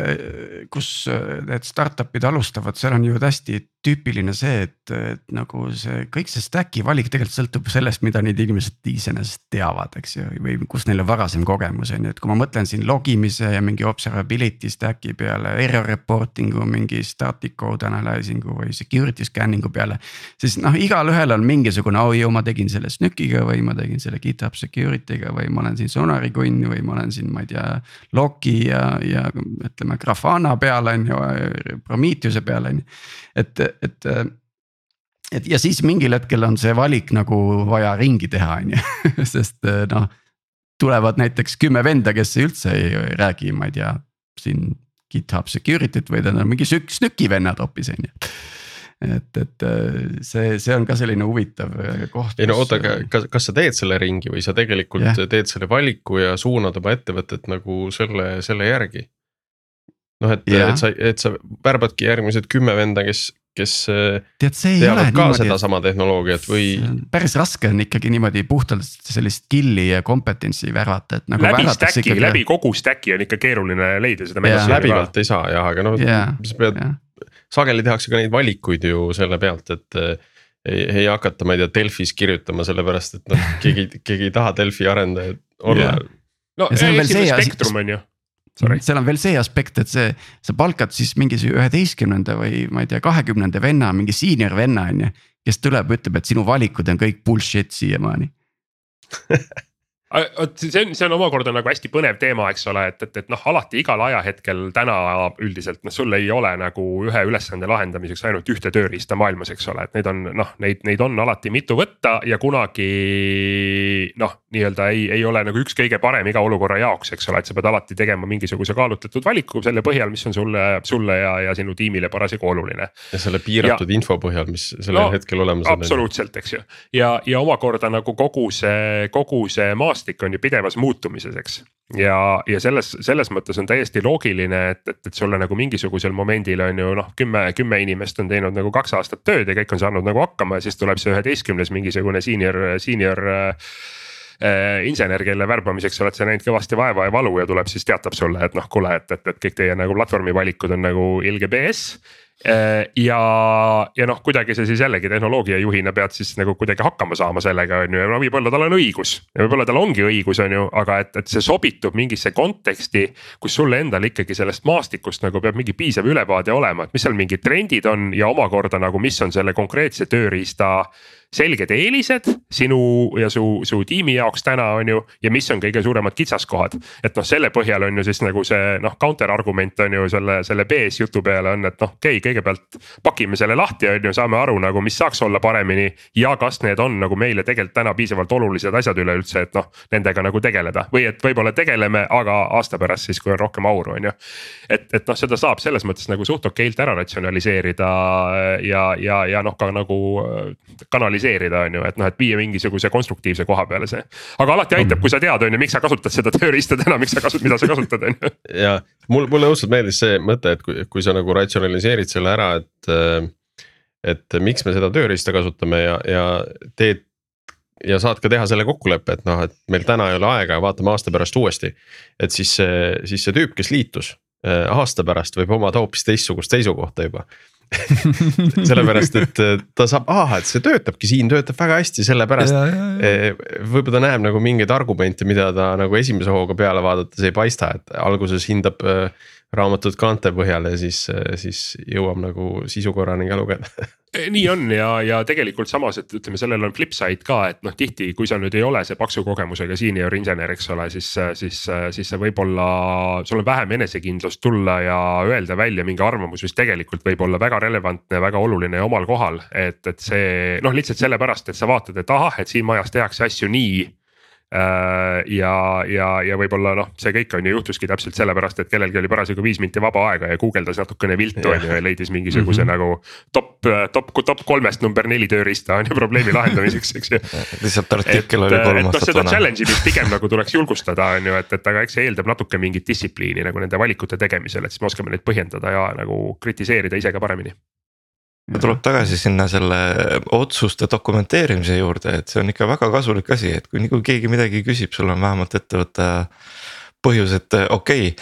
[SPEAKER 1] kus need startup'id alustavad, seal on ju hästi tüüpiline see, et, et nagu see kõik see stack'i valik tegelikult sõltub sellest, mida need inimesed iseenesest teavad, eks ju, või kus neil on varasem kogemus on ju, et kui ma mõtlen siin logimise ja mingi observability stack'i peale, error reporting'u, mingi static code analyzing'u või security scanning'u peale. siis noh, igalühel on mingisugune, oh ju ma tegin selle SNÜK-iga või ma tegin selle GitHub security'ga või ma olen siin Sonari kunn või ma olen siin, ma ei tea. Loki ja, ja ütleme Grafana peal on ju, Prometheuse peal on ju, et et, et ja siis mingil hetkel on see valik nagu vaja ringi teha, on ju, sest noh. tulevad näiteks kümme venda, kes üldse ei räägi, ma ei tea, siin GitHub security't või on mingi SNÜK-i vennad hoopis on ju et, et see, see on ka selline huvitav koht.
[SPEAKER 2] ei no oota, aga kas, kas sa teed selle ringi või sa tegelikult yeah. teed selle valiku ja suunad oma ettevõtet nagu selle, selle järgi? noh, et yeah., et sa, et sa värbadki järgmised kümme venda, kes kes äh,
[SPEAKER 1] Tead,
[SPEAKER 2] teavad ka niimoodi, sedasama tehnoloogiat või?
[SPEAKER 1] päris raske on ikkagi niimoodi puhtalt sellist skill'i ja kompetentsi värvata, et nagu.
[SPEAKER 3] läbi stack'i ikkagi..., läbi kogu stack'i on ikka keeruline leida seda.
[SPEAKER 2] läbivalt ei saa jah, aga noh yeah., sa pead, sageli tehakse ka neid valikuid ju selle pealt, et äh, ei, ei hakata, ma ei tea, Delfis kirjutama, sellepärast et noh, keegi, keegi ei taha Delfi arendajad olla yeah..
[SPEAKER 3] no Eestis on spektrum on ju
[SPEAKER 1] Sorry. seal on veel see aspekt, et see, sa palkad siis mingi üheteistkümnenda või ma ei tea, kahekümnenda venna, mingi senior venna on ju. kes tuleb, ütleb, et sinu valikud on kõik bullshit siiamaani
[SPEAKER 3] vot see on, see on omakorda nagu hästi põnev teema, eks ole, et, et, et noh, alati igal ajahetkel täna üldiselt noh, sul ei ole nagu ühe ülesande lahendamiseks ainult ühte tööriista maailmas, eks ole, et neid on noh, neid, neid on alati mitu võtta ja kunagi. noh, nii-öelda ei, ei ole nagu üks kõige parem iga olukorra jaoks, eks ole, et sa pead alati tegema mingisuguse kaalutletud valiku selle põhjal, mis on sulle, sulle ja, ja sinu tiimile parasjagu oluline.
[SPEAKER 2] ja selle piiratud ja, info põhjal, mis sellel no, hetkel olemas
[SPEAKER 3] on. absoluutselt, eks ju, ja, ja omakorda nagu kogu see, kogu see maastik maastik on ju pidevas muutumises, eks. ja, ja selles, selles mõttes on täiesti loogiline, et, et, et sulle nagu mingisugusel momendil on ju noh, kümme, kümme inimest on teinud nagu kaks aastat tööd ja kõik on saanud nagu hakkama ja siis tuleb see üheteistkümnes mingisugune senior, senior äh,. insener, kelle värbamiseks oled sa näinud kõvasti vaeva ja valu ja tuleb siis teatab sulle, et noh, kuule, et, et, et kõik teie nagu platvormi valikud on nagu ilge BS ja, ja noh, kuidagi sa siis jällegi tehnoloogiajuhina pead siis nagu kuidagi hakkama saama sellega, on ju, ja no võib-olla tal on õigus. ja võib-olla tal ongi õigus, on ju, aga et, et see sobitub mingisse konteksti. kus sulle endal ikkagi sellest maastikust nagu peab mingi piisav ülevaade olema, et mis seal mingid trendid on ja omakorda nagu, mis on selle konkreetse tööriista selged eelised sinu ja su, su tiimi jaoks täna on ju. ja mis on kõige suuremad kitsaskohad, et noh, selle põhjal on ju siis nagu see noh, counter argument on ju selle, selle BS jutu peale on, et noh, okei okay,, kõigepealt pakime selle lahti, on ju, saame aru nagu, mis saaks olla paremini. ja kas need on nagu meile tegelikult täna piisavalt olulised asjad üleüldse, et noh, nendega nagu tegeleda või et võib-olla tegeleme, aga aasta pärast siis, kui on rohkem auru, on ju. et, et noh, seda saab selles mõttes nagu suht okeilt ära ratsionaliseerida ja, ja, ja noh, ka nagu kanaliseerida realiseerida, on ju, et noh, et viia mingisuguse konstruktiivse koha peale see. aga alati aitab, kui sa tead, on ju, miks sa kasutad seda tööriista täna, miks sa kasutad, mida sa kasutad, on ju.
[SPEAKER 2] ja mul, mulle õudselt meeldis see mõte, et kui, kui sa nagu ratsionaliseerid selle ära, et. et miks me seda tööriista kasutame ja, ja teed ja saad ka teha selle kokkuleppe, et noh, et meil täna ei ole aega ja vaatame aasta pärast uuesti. et siis see, siis see tüüp, kes liitus aasta pärast võib omada hoopis teistsugust seisukohta juba sellepärast, et ta saab, aa, et see töötabki siin, töötab väga hästi, sellepärast. Eh, võib-olla ta näeb nagu mingeid argumente, mida ta nagu esimese hooga peale vaadates ei paista, et alguses hindab äh, raamatut kaante põhjal ja siis, siis jõuab nagu sisu korrani ka lugeda
[SPEAKER 3] Eh, nii on ja, ja tegelikult samas, et ütleme, sellel on flip side ka, et noh, tihti, kui sa nüüd ei ole see paksu kogemusega senior insener, eks ole, siis, siis, siis sa võib-olla, sul on vähem enesekindlust tulla ja öelda välja mingi arvamus, mis tegelikult võib olla väga relevantne, väga oluline ja omal kohal. et, et see noh, lihtsalt sellepärast, et sa vaatad, et ahah, et siin majas tehakse asju nii ja, ja, ja võib-olla noh, see kõik on ju juhtuski täpselt sellepärast, et kellelgi oli parasjagu viis minti vaba aega ja guugeldas natukene viltu on ju ja leidis mingisuguse mm -hmm. nagu. top, top, top kolmest number neli tööriista on ju probleemi lahendamiseks, eks ju.
[SPEAKER 4] lihtsalt artikkel oli kolm
[SPEAKER 3] aastat noh, vana. seda challenge imist pigem nagu tuleks julgustada, on ju, et, et aga eks see eeldab natuke mingit distsipliini nagu nende valikute tegemisel, et siis me oskame neid põhjendada ja nagu kritiseerida ise ka paremini
[SPEAKER 4] tuleb tagasi sinna selle otsuste dokumenteerimise juurde, et see on ikka väga kasulik asi, et kui, kui keegi midagi küsib, sul on vähemalt ette võtta põhjus, et okei okay,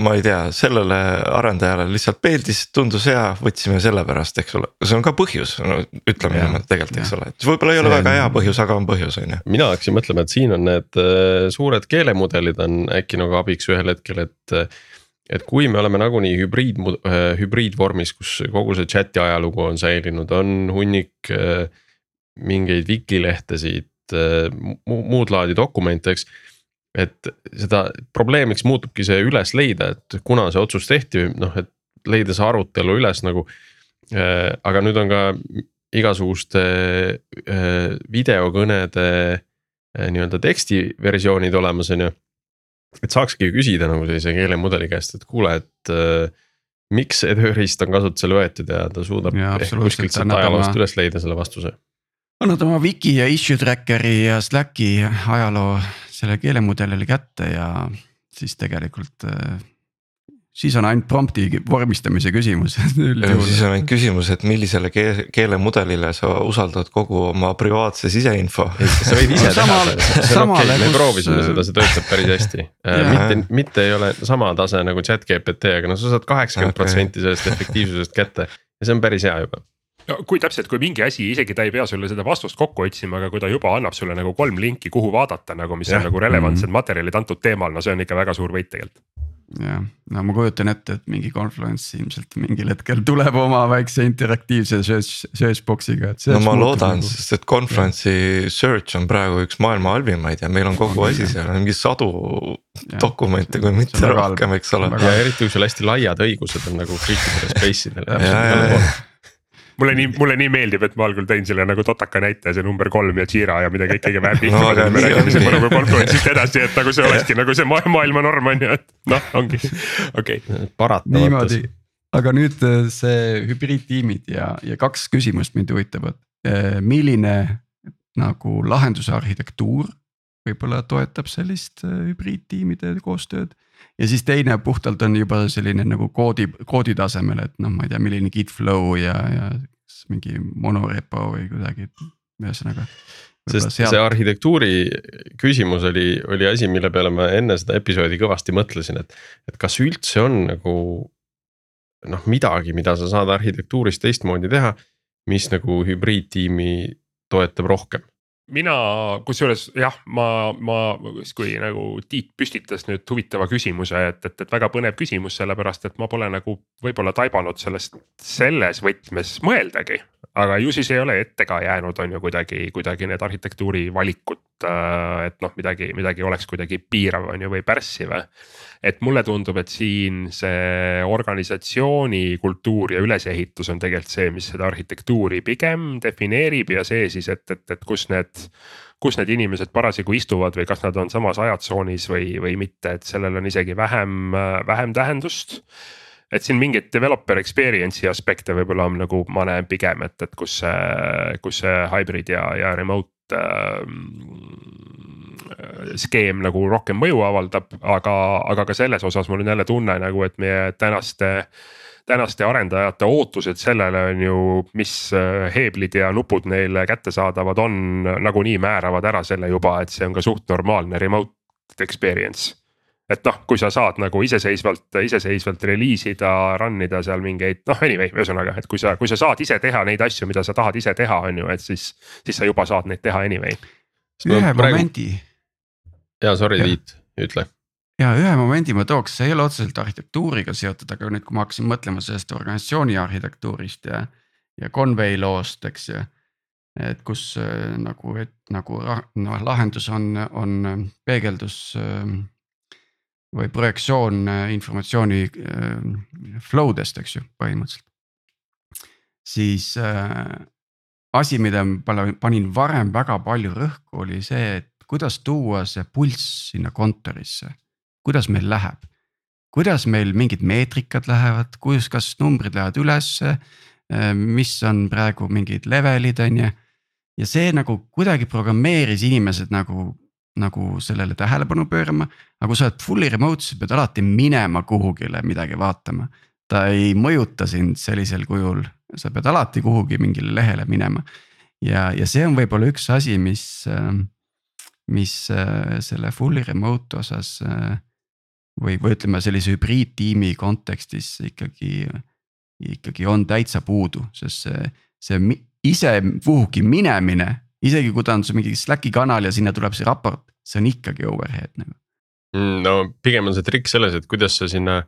[SPEAKER 4] ma ei tea, sellele arendajale lihtsalt meeldis, tundus hea, võtsime sellepärast, eks ole, see on ka põhjus, no ütleme niimoodi tegelikult, eks ole, et võib-olla ei ole see väga hea põhjus, aga on põhjus, on ju.
[SPEAKER 2] mina hakkasin mõtlema, et siin on need äh, suured keelemudelid on äkki nagu abiks ühel hetkel, et et kui me oleme nagunii hübriid, äh, hübriidvormis, kus kogu see chat'i ajalugu on säilinud, on hunnik äh, mingeid wikilehtesid, äh, muud laadi dokumente, eks. et seda probleemiks muutubki see üles leida, et kuna see otsus tehti, noh, et leida see arutelu üles nagu. aga nüüd on ka igasuguste videokõnede nii-öelda tekstiversioonid olemas, on ju et saakski küsida nagu sellise keelemudeli käest, et kuule, et äh, miks see tööriist on kasutusele võetud ja ta suudab ja, ehk kuskilt sealt ajaloost üles leida selle vastuse.
[SPEAKER 1] annad oma wiki ja issue tracker'i ja Slacki ajaloo selle keelemudelile kätte ja siis tegelikult äh, siis on ainult prompt'i vormistamise küsimus
[SPEAKER 4] siis on ainult küsimus, et millisele keele, keelemudelile sa usaldad kogu oma privaatse siseinfo.
[SPEAKER 2] sa võid ise teha seda, see on okei me proovisime seda, see töötab päris hästi. Äh, mitte, mitte ei ole sama tase nagu chat GPT, aga no sa saad kaheksakümmend protsenti sellest efektiivsusest kätte. Ja see on päris hea juba
[SPEAKER 3] no kui täpselt, kui mingi asi, isegi ta ei pea sulle seda vastust kokku otsima, aga kui ta juba annab sulle nagu kolm linki, kuhu vaadata nagu, mis ja. on nagu relevantsed mm -hmm. materjalid antud teemal, no see on ikka väga suur võit tegelikult
[SPEAKER 1] jah, no ma kujutan ette, et mingi Confluence ilmselt mingil hetkel tuleb oma väikse interaktiivse search, search box'iga,
[SPEAKER 4] et. no ma loodan nagu..., sest et Conference'i search on praegu üks maailma halvimaid ja meil on kogu asi seal on mingi sadu ja, dokumente, kui mitte rohkem, eks ole.
[SPEAKER 2] ja eriti kui sul hästi laiad õigused on nagu kõikidele space
[SPEAKER 3] idele mulle nii, mulle nii meeldib, et ma algul tõin selle nagu totaka näite, see number kolm ja Jira ja mida kõik kõige vähem
[SPEAKER 4] no, aga me räägime
[SPEAKER 3] siin nagu Confluence'ist edasi, et nagu see olekski nagu see maailma norm on ju, et noh, ongi, okei.
[SPEAKER 2] Okay..
[SPEAKER 1] niimoodi, aga nüüd äh, see hübriidtiimid ja, ja kaks küsimust mind huvitavad, äh, milline nagu lahenduse arhitektuur võib-olla toetab sellist äh, hübriidtiimide koostööd ja siis teine puhtalt on juba selline nagu koodi, koodi tasemel, et noh, ma ei tea, milline git flow ja, ja mingi monorepo või kuidagi, ühesõnaga.
[SPEAKER 2] sest see arhitektuuri küsimus oli, oli asi, mille peale ma enne seda episoodi kõvasti mõtlesin, et, et kas üldse on nagu. noh, midagi, mida sa saad arhitektuuris teistmoodi teha, mis nagu hübriidtiimi toetab rohkem
[SPEAKER 3] mina, kusjuures jah, ma, ma, kui nagu Tiit püstitas nüüd huvitava küsimuse, et, et, et väga põnev küsimus, sellepärast et ma pole nagu võib-olla taibanud sellest selles võtmes mõeldagi. Aga ju siis ei ole ette ka jäänud, on ju kuidagi, kuidagi need arhitektuuri valikud, äh, et noh, midagi, midagi oleks kuidagi piirav, on ju, või pärssiv et mulle tundub, et siin see organisatsiooni kultuur ja ülesehitus on tegelikult see, mis seda arhitektuuri pigem defineerib ja see siis, et, et, et kus need kus need inimesed parasjagu istuvad või kas nad on samas ajatsoonis või, või mitte, et sellel on isegi vähem, vähem tähendust. Et siin mingeid developer experience'i aspekte võib-olla on nagu ma näen pigem, et, et kus see, kus see hybrid ja, ja remote äh, skeem nagu rohkem mõju avaldab, aga, aga ka selles osas mul on jälle tunne nagu, et meie tänaste tänaste arendajate ootused sellele on ju, mis äh, heeblid ja nupud neile kättesaadavad on, nagunii määravad ära selle juba, et see on ka suht normaalne remote experience. Et noh, kui sa saad nagu iseseisvalt, iseseisvalt reliisida, run ida seal mingeid noh, anyway, ühesõnaga, et kui sa, kui sa saad ise teha neid asju, mida sa tahad ise teha, on ju, et siis, siis sa juba saad neid teha anyway.
[SPEAKER 1] ühe praegu... momendi
[SPEAKER 2] ja sorry, Tiit, ütle.
[SPEAKER 1] ja ühe momendi ma tooks, see ei ole otseselt arhitektuuriga seotud, aga nüüd, kui ma hakkasin mõtlema sellest organisatsiooni arhitektuurist ja, ja convey loost, eks ju. et kus äh, nagu, et nagu noh, lahendus on, on peegeldus äh, või projektsioon äh, informatsiooni flow dest, eks ju, põhimõtteliselt. siis äh, asi, mida ma panin varem väga palju rõhku, oli see, et kuidas tuua see pulss sinna kontorisse, kuidas meil läheb? kuidas meil mingid meetrikad lähevad, kus, kas numbrid lähevad ülesse, äh, mis on praegu mingid levelid, on ju. ja see nagu kuidagi programmeeris inimesed nagu, nagu sellele tähelepanu pöörama. aga kui sa oled fully remote, sa pead alati minema kuhugile midagi vaatama. ta ei mõjuta sind sellisel kujul, sa pead alati kuhugi mingile lehele minema. ja, ja see on võib-olla üks asi, mis äh, mis äh, selle fully remote osas äh, või, või ütleme sellise hübriidtiimi kontekstis ikkagi, ikkagi on täitsa puudu, sest see, see ise kuhugi minemine, isegi kui ta on mingi Slacki kanal ja sinna tuleb see raport, see on ikkagi overhead nagu
[SPEAKER 2] mm,. no pigem on see trikk selles, et kuidas sa sinna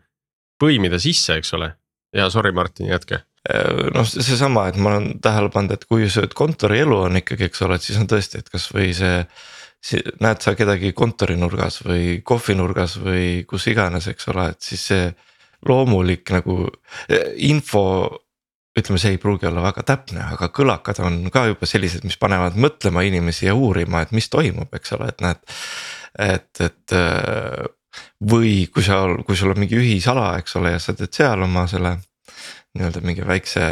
[SPEAKER 2] põimida sisse, eks ole. ja sorry, Martin, jätke
[SPEAKER 4] äh, noh, seesama, et ma olen tähele pannud, et kui see kontorielu on ikkagi, eks ole, et siis on tõesti, et kasvõi see näed sa kedagi kontorinurgas või kohvinurgas või kus iganes, eks ole, et siis see loomulik nagu eh, info. Ütleme, see ei pruugi olla väga täpne, aga kõlakad on ka juba sellised, mis panevad mõtlema inimesi ja uurima, et mis toimub, eks ole, et näed. et, et eh, või kui sa, kui sul on mingi ühisala, eks ole, ja sa teed seal oma selle nii-öelda mingi väikse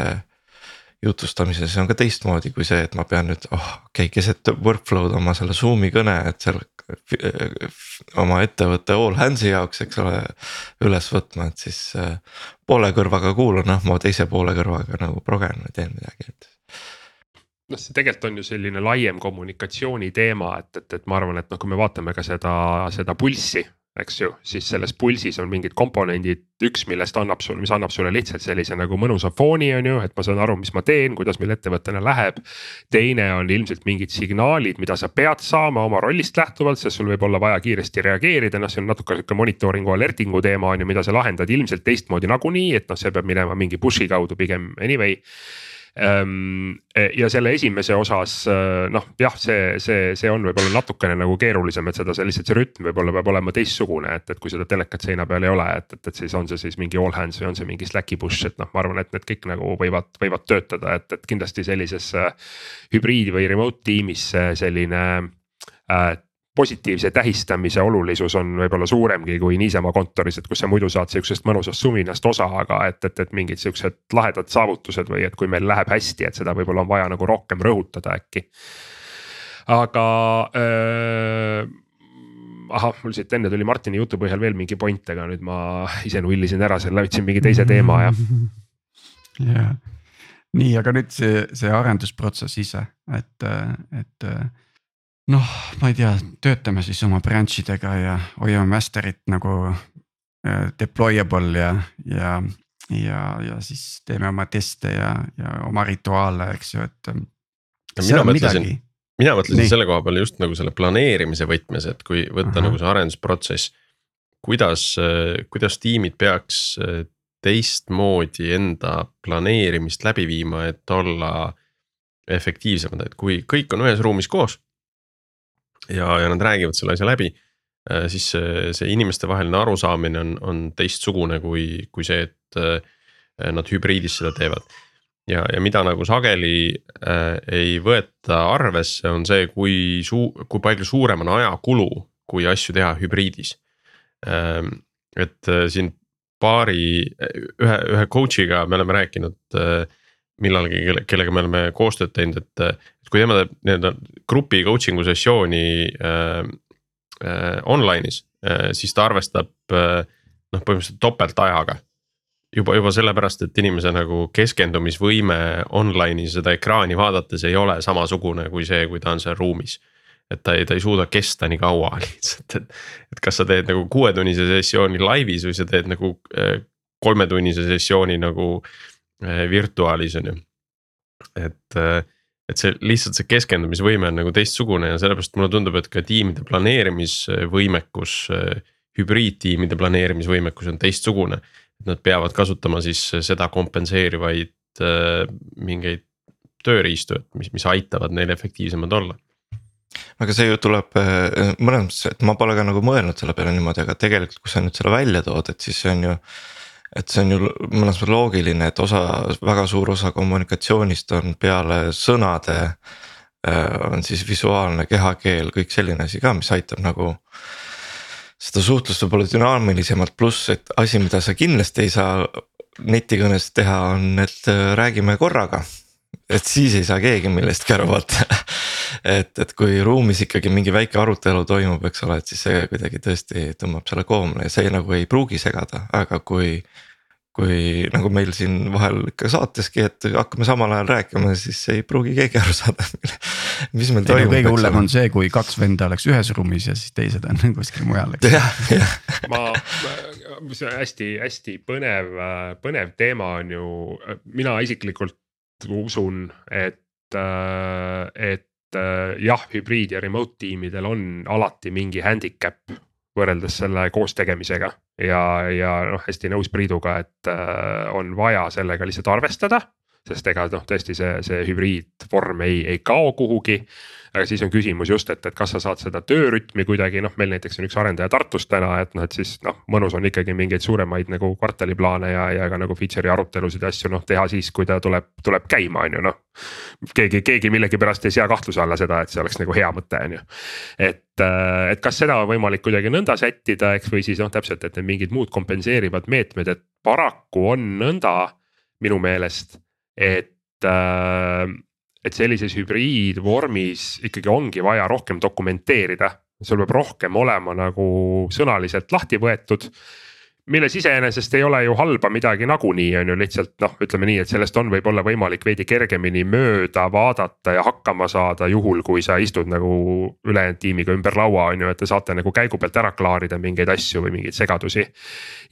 [SPEAKER 4] jutustamises on ka teistmoodi kui see, et ma pean nüüd, oh okei okay,, keset workflow'd oma selle Zoom'i kõne, et seal oma ettevõtte all hands'i jaoks, eks ole, üles võtma, et siis äh, poole kõrvaga kuulan, noh, ma teise poole kõrvaga nagu progen või teen midagi, et
[SPEAKER 3] noh, see tegelikult on ju selline laiem kommunikatsiooni teema, et, et, et ma arvan, et noh, kui me vaatame ka seda, seda pulssi eks ju, siis selles pulsis on mingid komponendid, üks, millest annab sulle, mis annab sulle lihtsalt sellise nagu mõnusa fooni, on ju, et ma saan aru, mis ma teen, kuidas meil ettevõttena läheb. teine on ilmselt mingid signaalid, mida sa pead saama oma rollist lähtuvalt, sest sul võib olla vaja kiiresti reageerida, noh, see on natuke sihuke monitooringu alerting'u teema on ju, mida sa lahendad ilmselt teistmoodi nagunii, et noh, see peab minema mingi push'i kaudu pigem anyway ja selle esimese osas äh, noh, jah, see, see, see on võib-olla natukene nagu keerulisem, et seda, see lihtsalt see rütm võib-olla peab olema teistsugune, et, et kui seda telekat seina peal ei ole, et, et, et siis on see siis mingi all hands või on see mingi Slacki push, et noh, ma arvan, et need kõik nagu võivad, võivad töötada, et, et kindlasti sellises äh, hübriid või remote tiimis selline äh, positiivse tähistamise olulisus on võib-olla suuremgi kui niisama kontoris, et kus sa muidu saad sihukesest mõnusast suminast osa, aga et, et, et mingid siuksed lahedad saavutused või et kui meil läheb hästi, et seda võib-olla on vaja nagu rohkem rõhutada äkki. aga äh, ahah, mul siit enne tuli Martini jutu põhjal veel mingi point, aga nüüd ma ise nullisin ära selle, võtsin mingi teise teema ja.
[SPEAKER 1] jah, nii, aga nüüd see, see arendusprotsess ise, et, et noh, ma ei tea, töötame siis oma branch idega ja hoiame master'it nagu äh, deployable ja, ja, ja, ja siis teeme oma teste ja, ja oma rituaale, eks ju, et.
[SPEAKER 2] mina mõtlesin, mina mõtlesin Nii. selle koha peal just nagu selle planeerimise võtmes, et kui võtta Aha. nagu see arendusprotsess. kuidas, kuidas tiimid peaks teistmoodi enda planeerimist läbi viima, et olla efektiivsemad, et kui kõik on ühes ruumis koos ja, ja nad räägivad selle asja läbi, äh, siis see, see inimestevaheline arusaamine on, on teistsugune kui, kui see, et äh, nad hübriidis seda teevad. ja, ja mida nagu sageli äh, ei võeta arvesse, on see, kui suu-, kui palju suurem on ajakulu, kui asju teha hübriidis ähm,. et äh, siin paari, ühe, ühe coach'iga me oleme rääkinud äh, millalgi, kellega me oleme koostööd teinud, et, et kui teeb nii-öelda grupi coaching'u sessiooni äh, äh, online'is äh,, siis ta arvestab äh, noh, põhimõtteliselt topeltajaga. juba, juba sellepärast, et inimese nagu keskendumisvõime online'is seda ekraani vaadates ei ole samasugune kui see, kui ta on seal ruumis. et ta ei, ta ei suuda kesta nii kaua lihtsalt, et, et kas sa teed nagu kuuetunnise sessiooni laivis või sa teed nagu äh, kolmetunnise sessiooni nagu äh, virtuaalis on ju. et, eh, et see lihtsalt see keskendumisvõime on nagu teistsugune ja sellepärast mulle tundub, et ka tiimide planeerimisvõimekus. Eh, hübriidtiimide planeerimisvõimekus on teistsugune, et nad peavad kasutama siis seda kompenseerivaid mingeid tööriistu, et mis, mis aitavad neil efektiivsemad olla
[SPEAKER 4] aga see ju tuleb mõttes, et ma pole ka nagu mõelnud selle peale niimoodi, aga tegelikult, kui sa nüüd selle välja tood, et siis see on ju et see on ju mõnes mõttes loogiline, et osa, väga suur osa kommunikatsioonist on peale sõnade. Äh, on siis visuaalne kehakeel, kõik selline asi ka, mis aitab nagu. seda suhtlust võib-olla dünaamilisemalt, pluss et asi, mida sa kindlasti ei saa netikõnes teha, on, et äh, räägime korraga et siis ei saa keegi millestki aru vaata et, et kui ruumis ikkagi mingi väike arutelu toimub, eks ole, et siis see kuidagi tõesti tõmbab selle koomale ja see nagu ei pruugi segada, aga kui kui nagu meil siin vahel ikka saateski, et hakkame samal ajal rääkima, siis ei pruugi keegi aru saada, mis meil toimub.
[SPEAKER 1] kõige hullem on see, kui kaks venda oleks ühes ruumis ja siis teised on kuskil mujal.
[SPEAKER 3] ma, see hästi-hästi põnev, põnev teema on ju, mina isiklikult usun, et, et jah, hübriid ja remote tiimidel on alati mingi handicap võrreldes selle koos tegemisega ja, ja noh, hästi nõus Priiduga, et äh, on vaja sellega lihtsalt arvestada. sest ega noh, tõesti see, see hübriidvorm ei, ei kao kuhugi aga siis on küsimus just, et, et kas sa saad seda töörütmi kuidagi noh, meil näiteks on üks arendaja Tartus täna, et noh, et siis noh, mõnus on ikkagi mingeid suuremaid nagu kvartaliplaane ja, ja ka nagu feature'i arutelusid ja asju noh teha siis, kui ta tuleb, tuleb käima, on ju noh. keegi, keegi millegipärast ei sea kahtluse alla seda, et see oleks nagu hea mõte, on ju. et, äh, et kas seda on võimalik kuidagi nõnda sättida, eks, või siis noh, täpselt, et need mingid muud kompenseerivad meetmed, et paraku on nõnda minu meelest, et äh, et sellises hübriidvormis ikkagi ongi vaja rohkem dokumenteerida. sul peab rohkem olema nagu sõnaliselt lahti võetud milles iseenesest ei ole ju halba midagi nagunii on ju lihtsalt noh, ütleme nii, et sellest on võib-olla võimalik veidi kergemini mööda vaadata ja hakkama saada, juhul kui sa istud nagu ülejäänud tiimiga ümber laua on ju, et te saate nagu käigu pealt ära klaarida mingeid asju või mingeid segadusi.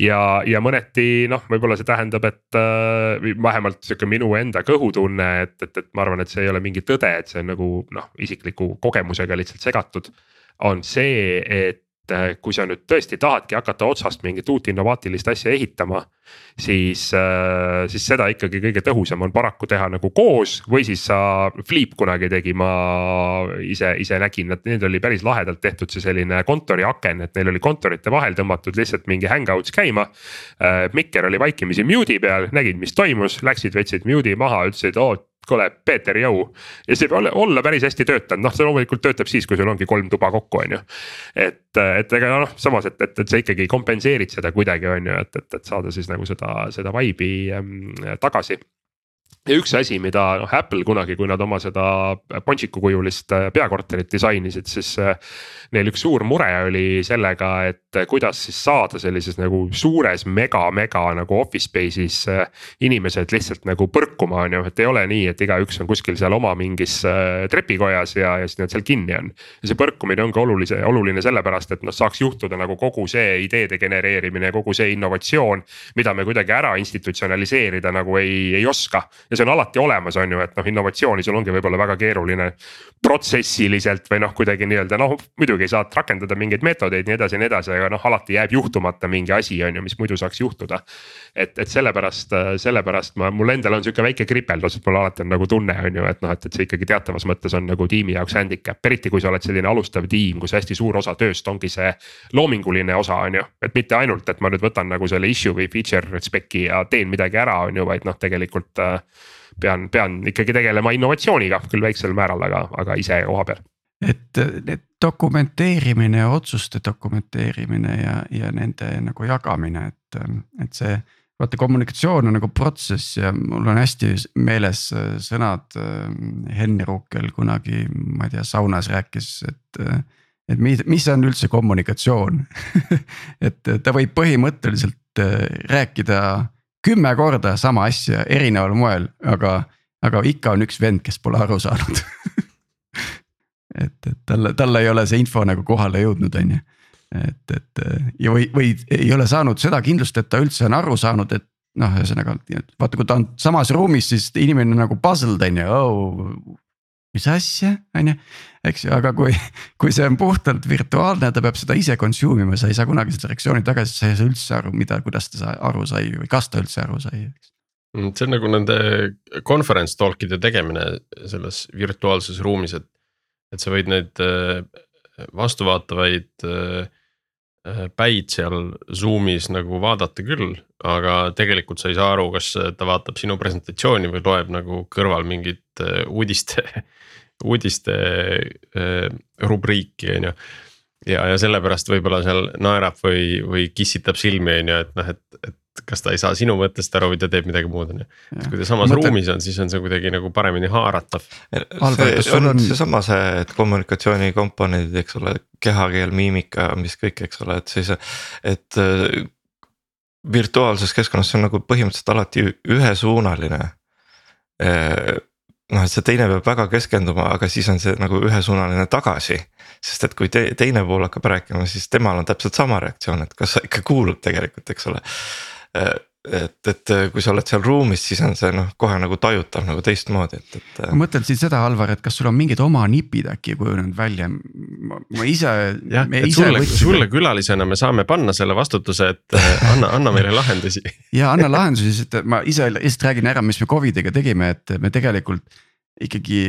[SPEAKER 3] ja, ja mõneti noh, võib-olla see tähendab, et äh, vähemalt sihuke minu enda kõhutunne, et, et, et ma arvan, et see ei ole mingi tõde, et see on nagu noh, isikliku kogemusega lihtsalt segatud on see, et kui sa nüüd tõesti tahadki hakata otsast mingit uut innovaatilist asja ehitama. siis, äh, siis seda ikkagi kõige tõhusam on paraku teha nagu koos või siis sa, Flip kunagi tegi, ma ise, ise nägin, et neil oli päris lahedalt tehtud see selline kontoriaken, et neil oli kontorite vahel tõmmatud lihtsalt mingi hangouts käima. Äh, mikker oli vaikimisi mute'i peal, nägid, mis toimus, läksid, võtsid mute'i maha, ütlesid, oo kuule, Peeter, jõu. ja see võib olla, päris hästi töötanud, noh, see loomulikult töötab siis, kui sul ongi kolm tuba kokku, on ju. et, et ega noh, samas, et, et, et sa ikkagi kompenseerid seda kuidagi, on ju, et, et, et saada siis nagu seda, seda vibe'i ähm, tagasi ja üks asi, mida noh Apple kunagi, kui nad oma seda Ponchiku kujulist äh, peakorterit disainisid, siis äh, neil üks suur mure oli sellega, et kuidas siis saada sellises nagu suures mega, mega nagu office space'is äh, inimesed lihtsalt nagu põrkuma, on ju, et ei ole nii, et igaüks on kuskil seal oma mingis trepikojas ja, ja siis nad seal kinni on. ja see põrkumine ongi olulise, oluline sellepärast, et noh, saaks juhtuda nagu kogu see ideede genereerimine ja kogu see innovatsioon, mida me kuidagi ära institutsionaliseerida nagu ei, ei oska ja see on alati olemas, on ju, et noh, innovatsiooni sul ongi võib-olla väga keeruline. protsessiliselt või noh, kuidagi nii-öelda noh, muidugi saad rakendada mingeid meetodeid nii edasi ja nii edasi, aga noh, alati jääb juhtumata mingi asi, on ju, mis muidu saaks juhtuda. et, et sellepärast, sellepärast ma, mul endal on sihuke väike kripeldus, et mul alati on nagu tunne, on ju, et noh, et, et see ikkagi teatavas mõttes on nagu tiimi jaoks handicap, eriti kui sa oled selline alustav tiim, kus hästi suur osa tööst ongi see loominguline osa, on ju. et mitte ainult, et ma nüüd võtan nagu selle issue või feature spec'i ja teen midagi ära, on ju, vaid noh, tegelikult äh, pean, pean ikkagi tegelema innovatsiooniga küll väiksel määral, aga, aga ise koha peal
[SPEAKER 1] et dokumenteerimine ja otsuste dokumenteerimine ja, ja nende nagu jagamine, et, et see. vaata kommunikatsioon on nagu protsess ja mul on hästi meeles sõnad Henri Ruukel kunagi, ma ei tea, saunas rääkis, et. et mis, mis on üldse kommunikatsioon et ta võib põhimõtteliselt rääkida kümme korda sama asja erineval moel, aga, aga ikka on üks vend, kes pole aru saanud et, et talle, talle ei ole see info nagu kohale jõudnud, on ju. et, et ja või, või ei ole saanud seda kindlust, et ta üldse on aru saanud, et noh, ühesõnaga vaata, kui ta on samas ruumis, siis inimene on nagu puzzled on ju oh,, mis asja, on ju. eks ju, aga kui, kui see on puhtalt virtuaalne, ta peab seda ise consume ima, sa ei saa kunagi seda reaktsiooni tagasi, sa ei saa üldse aru, mida, kuidas ta aru sai või kas ta üldse aru sai, eks
[SPEAKER 2] mm, see on nagu nende conference talk'ide tegemine selles virtuaalses ruumis, et, et sa võid neid äh, vastuvaatavaid äh, päid seal Zoom'is nagu vaadata küll, aga tegelikult sa ei saa aru, kas ta vaatab sinu presentatsiooni või loeb nagu kõrval mingit uudiste uudiste äh, rubriiki, on ju. ja, ja sellepärast võib-olla seal naerab või, või kissitab silmi, on ju, et noh, et, et kas ta ei saa sinu mõttest aru või ta teeb midagi muud, on ju. et kui ta samas Mõtle... ruumis on, siis on see kuidagi nagu paremini haaratav.
[SPEAKER 4] see on seesama see, et kommunikatsiooni komponendid, eks ole, kehakeel, miimika, mis kõik, eks ole, et siis, et äh, virtuaalses keskkonnas see on nagu põhimõtteliselt alati ühesuunaline äh, noh, et see teine peab väga keskenduma, aga siis on see nagu ühesuunaline tagasi. sest et kui te, teine pool hakkab rääkima, siis temal on täpselt sama reaktsioon, et kas sa ikka kuulad tegelikult, eks ole et, et kui sa oled seal ruumis, siis on see noh, kohe nagu tajutav nagu teistmoodi, et, et.
[SPEAKER 1] ma mõtlen siin seda, Alvar, et kas sul on mingid oma nipid äkki kujunenud välja, ma ise.
[SPEAKER 2] jah, et sulle, sulle külalisena me saame panna selle vastutuse, et äh, anna, anna meile lahendusi
[SPEAKER 1] ja anna lahendusi, sest ma ise lihtsalt räägin ära, mis me Covidiga tegime, et me tegelikult ikkagi.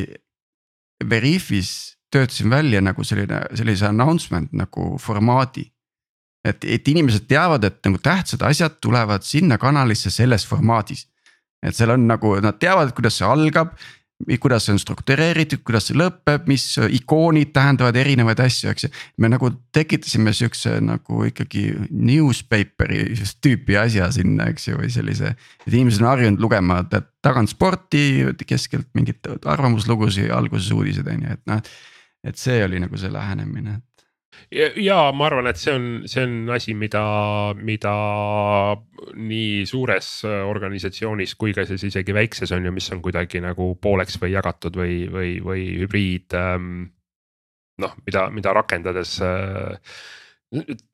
[SPEAKER 1] Veriffis töötasin välja nagu selline, sellise announcement nagu formaadi et, et inimesed teavad, et nagu tähtsad asjad tulevad sinna kanalisse selles formaadis. et seal on nagu, nad teavad, kuidas see algab, kuidas see on struktureeritud, kuidas see lõpeb, mis ikoonid tähendavad erinevaid asju, eks ju. me nagu tekitasime sihukese nagu ikkagi newspaper'i tüüpi asja sinna, eks ju, või sellise. et inimesed on harjunud lugema tagant sporti, keskelt mingeid arvamuslugusid, alguses uudiseid on ju, et noh. et see oli nagu see lähenemine
[SPEAKER 3] ja, ja ma arvan, et see on, see on asi, mida, mida nii suures organisatsioonis kui ka siis isegi väikses on ju, mis on kuidagi nagu pooleks või jagatud või, või, või hübriid ähm,. noh, mida, mida rakendades äh,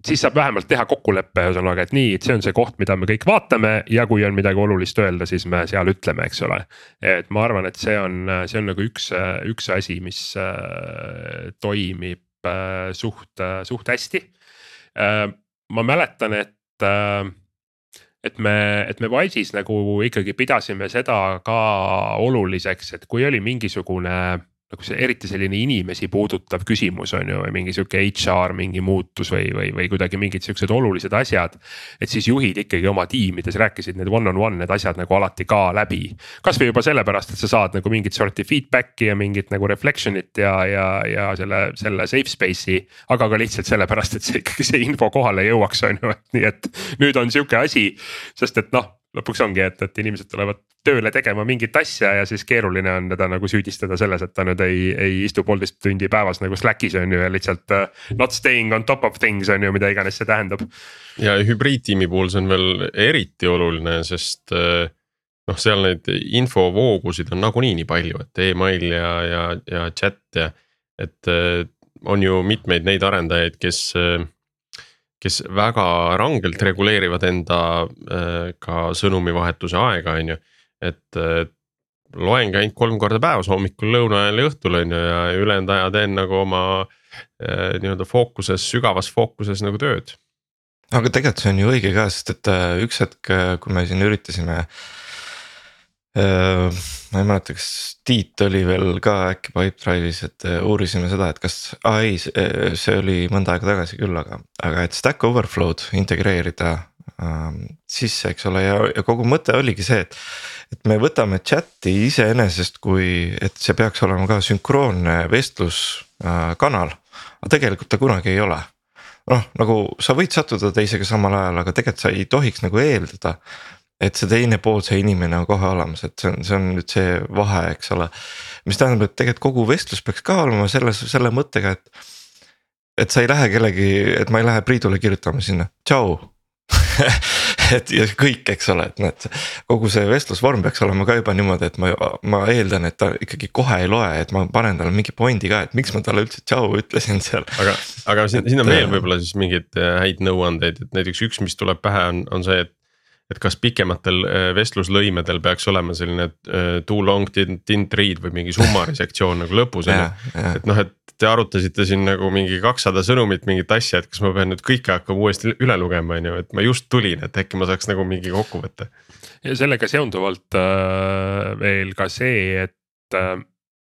[SPEAKER 3] siis saab vähemalt teha kokkuleppe, ühesõnaga, et nii, et see on see koht, mida me kõik vaatame ja kui on midagi olulist öelda, siis me seal ütleme, eks ole. et ma arvan, et see on, see on nagu üks, üks asi, mis äh, toimib Äh, suht, äh, suht hästi. Äh, ma mäletan, et, et me, et me Wise'is nagu ikkagi pidasime seda ka oluliseks, et kui oli mingisugune nagu see eriti selline inimesi puudutav küsimus on ju, või mingi sihuke HR mingi muutus või, või, või kuidagi mingid siuksed olulised asjad. et siis juhid ikkagi oma tiimides rääkisid need one on one need asjad nagu alati ka läbi. kasvõi juba sellepärast, et sa saad nagu mingit sorti feedback'i ja mingit nagu reflection'it ja, ja, ja selle, selle safe space'i. aga ka lihtsalt sellepärast, et see ikkagi see info kohale jõuaks, on ju, et nii et nüüd on sihuke asi, sest et noh lõpuks ongi, et, et inimesed tulevad tööle tegema mingit asja ja siis keeruline on teda nagu süüdistada selles, et ta nüüd ei, ei istu poolteist tundi päevas nagu Slackis on ju ja lihtsalt uh, not staying on top of things on ju, mida iganes see tähendab.
[SPEAKER 2] ja hübriidtiimi puhul see on veel eriti oluline, sest uh, noh, seal neid infovoogusid on nagunii nii palju, et email ja, ja, ja chat ja et uh, on ju mitmeid neid arendajaid, kes kes väga rangelt reguleerivad enda äh, ka sõnumivahetuse aega, on ju. Et loengi ainult kolm korda päevas, hommikul, lõuna ajal ja õhtul on ju ja ülejäänud aja teen nagu oma äh, nii-öelda fookuses, sügavas fookuses nagu tööd.
[SPEAKER 4] aga tegelikult see on ju õige ka, sest et üks hetk, kui me siin üritasime ma ei mäleta, kas Tiit oli veel ka äkki Pipedrive'is, et uurisime seda, et kas, aa ei, see oli mõnda aega tagasi küll, aga, aga et Stack Overflow'd integreerida sisse, eks ole, ja, ja kogu mõte oligi see, et. et me võtame chat'i iseenesest kui, et see peaks olema ka sünkroonne vestluskanal aga tegelikult ta kunagi ei ole noh, nagu sa võid sattuda teisega samal ajal, aga tegelikult sa ei tohiks nagu eeldada, et see teine pool, see inimene on kohe olemas, et see on, see on nüüd see vahe, eks ole. mis tähendab, et tegelikult kogu vestlus peaks ka olema selles, selle mõttega, et. et sa ei lähe kellegi, et ma ei lähe Priidule kirjutama sinna, tšau et ja kõik, eks ole, et näed, kogu see vestlusvorm peaks olema ka juba niimoodi, et ma, ma eeldan, et ta ikkagi kohe ei loe, et ma panen talle mingi point'i ka, et miks ma talle üldse tšau ütlesin seal.
[SPEAKER 2] aga, aga siin, siin on veel võib-olla siis mingeid äh, häid nõuandeid, et näiteks üks, mis tuleb pähe, on, on see, et et kas pikematel äh, vestluslõimedel peaks olema selline äh, too long didn't read või mingi summary sektsioon nagu lõpus on ju. et noh, et te arutasite siin nagu mingi kakssada sõnumit, mingit asja, et kas ma pean nüüd kõike hakkama uuesti üle lugema, on ju, et ma just tulin, et äkki ma saaks nagu mingi kokkuvõtte.
[SPEAKER 3] ja sellega seonduvalt äh, veel ka see, et äh,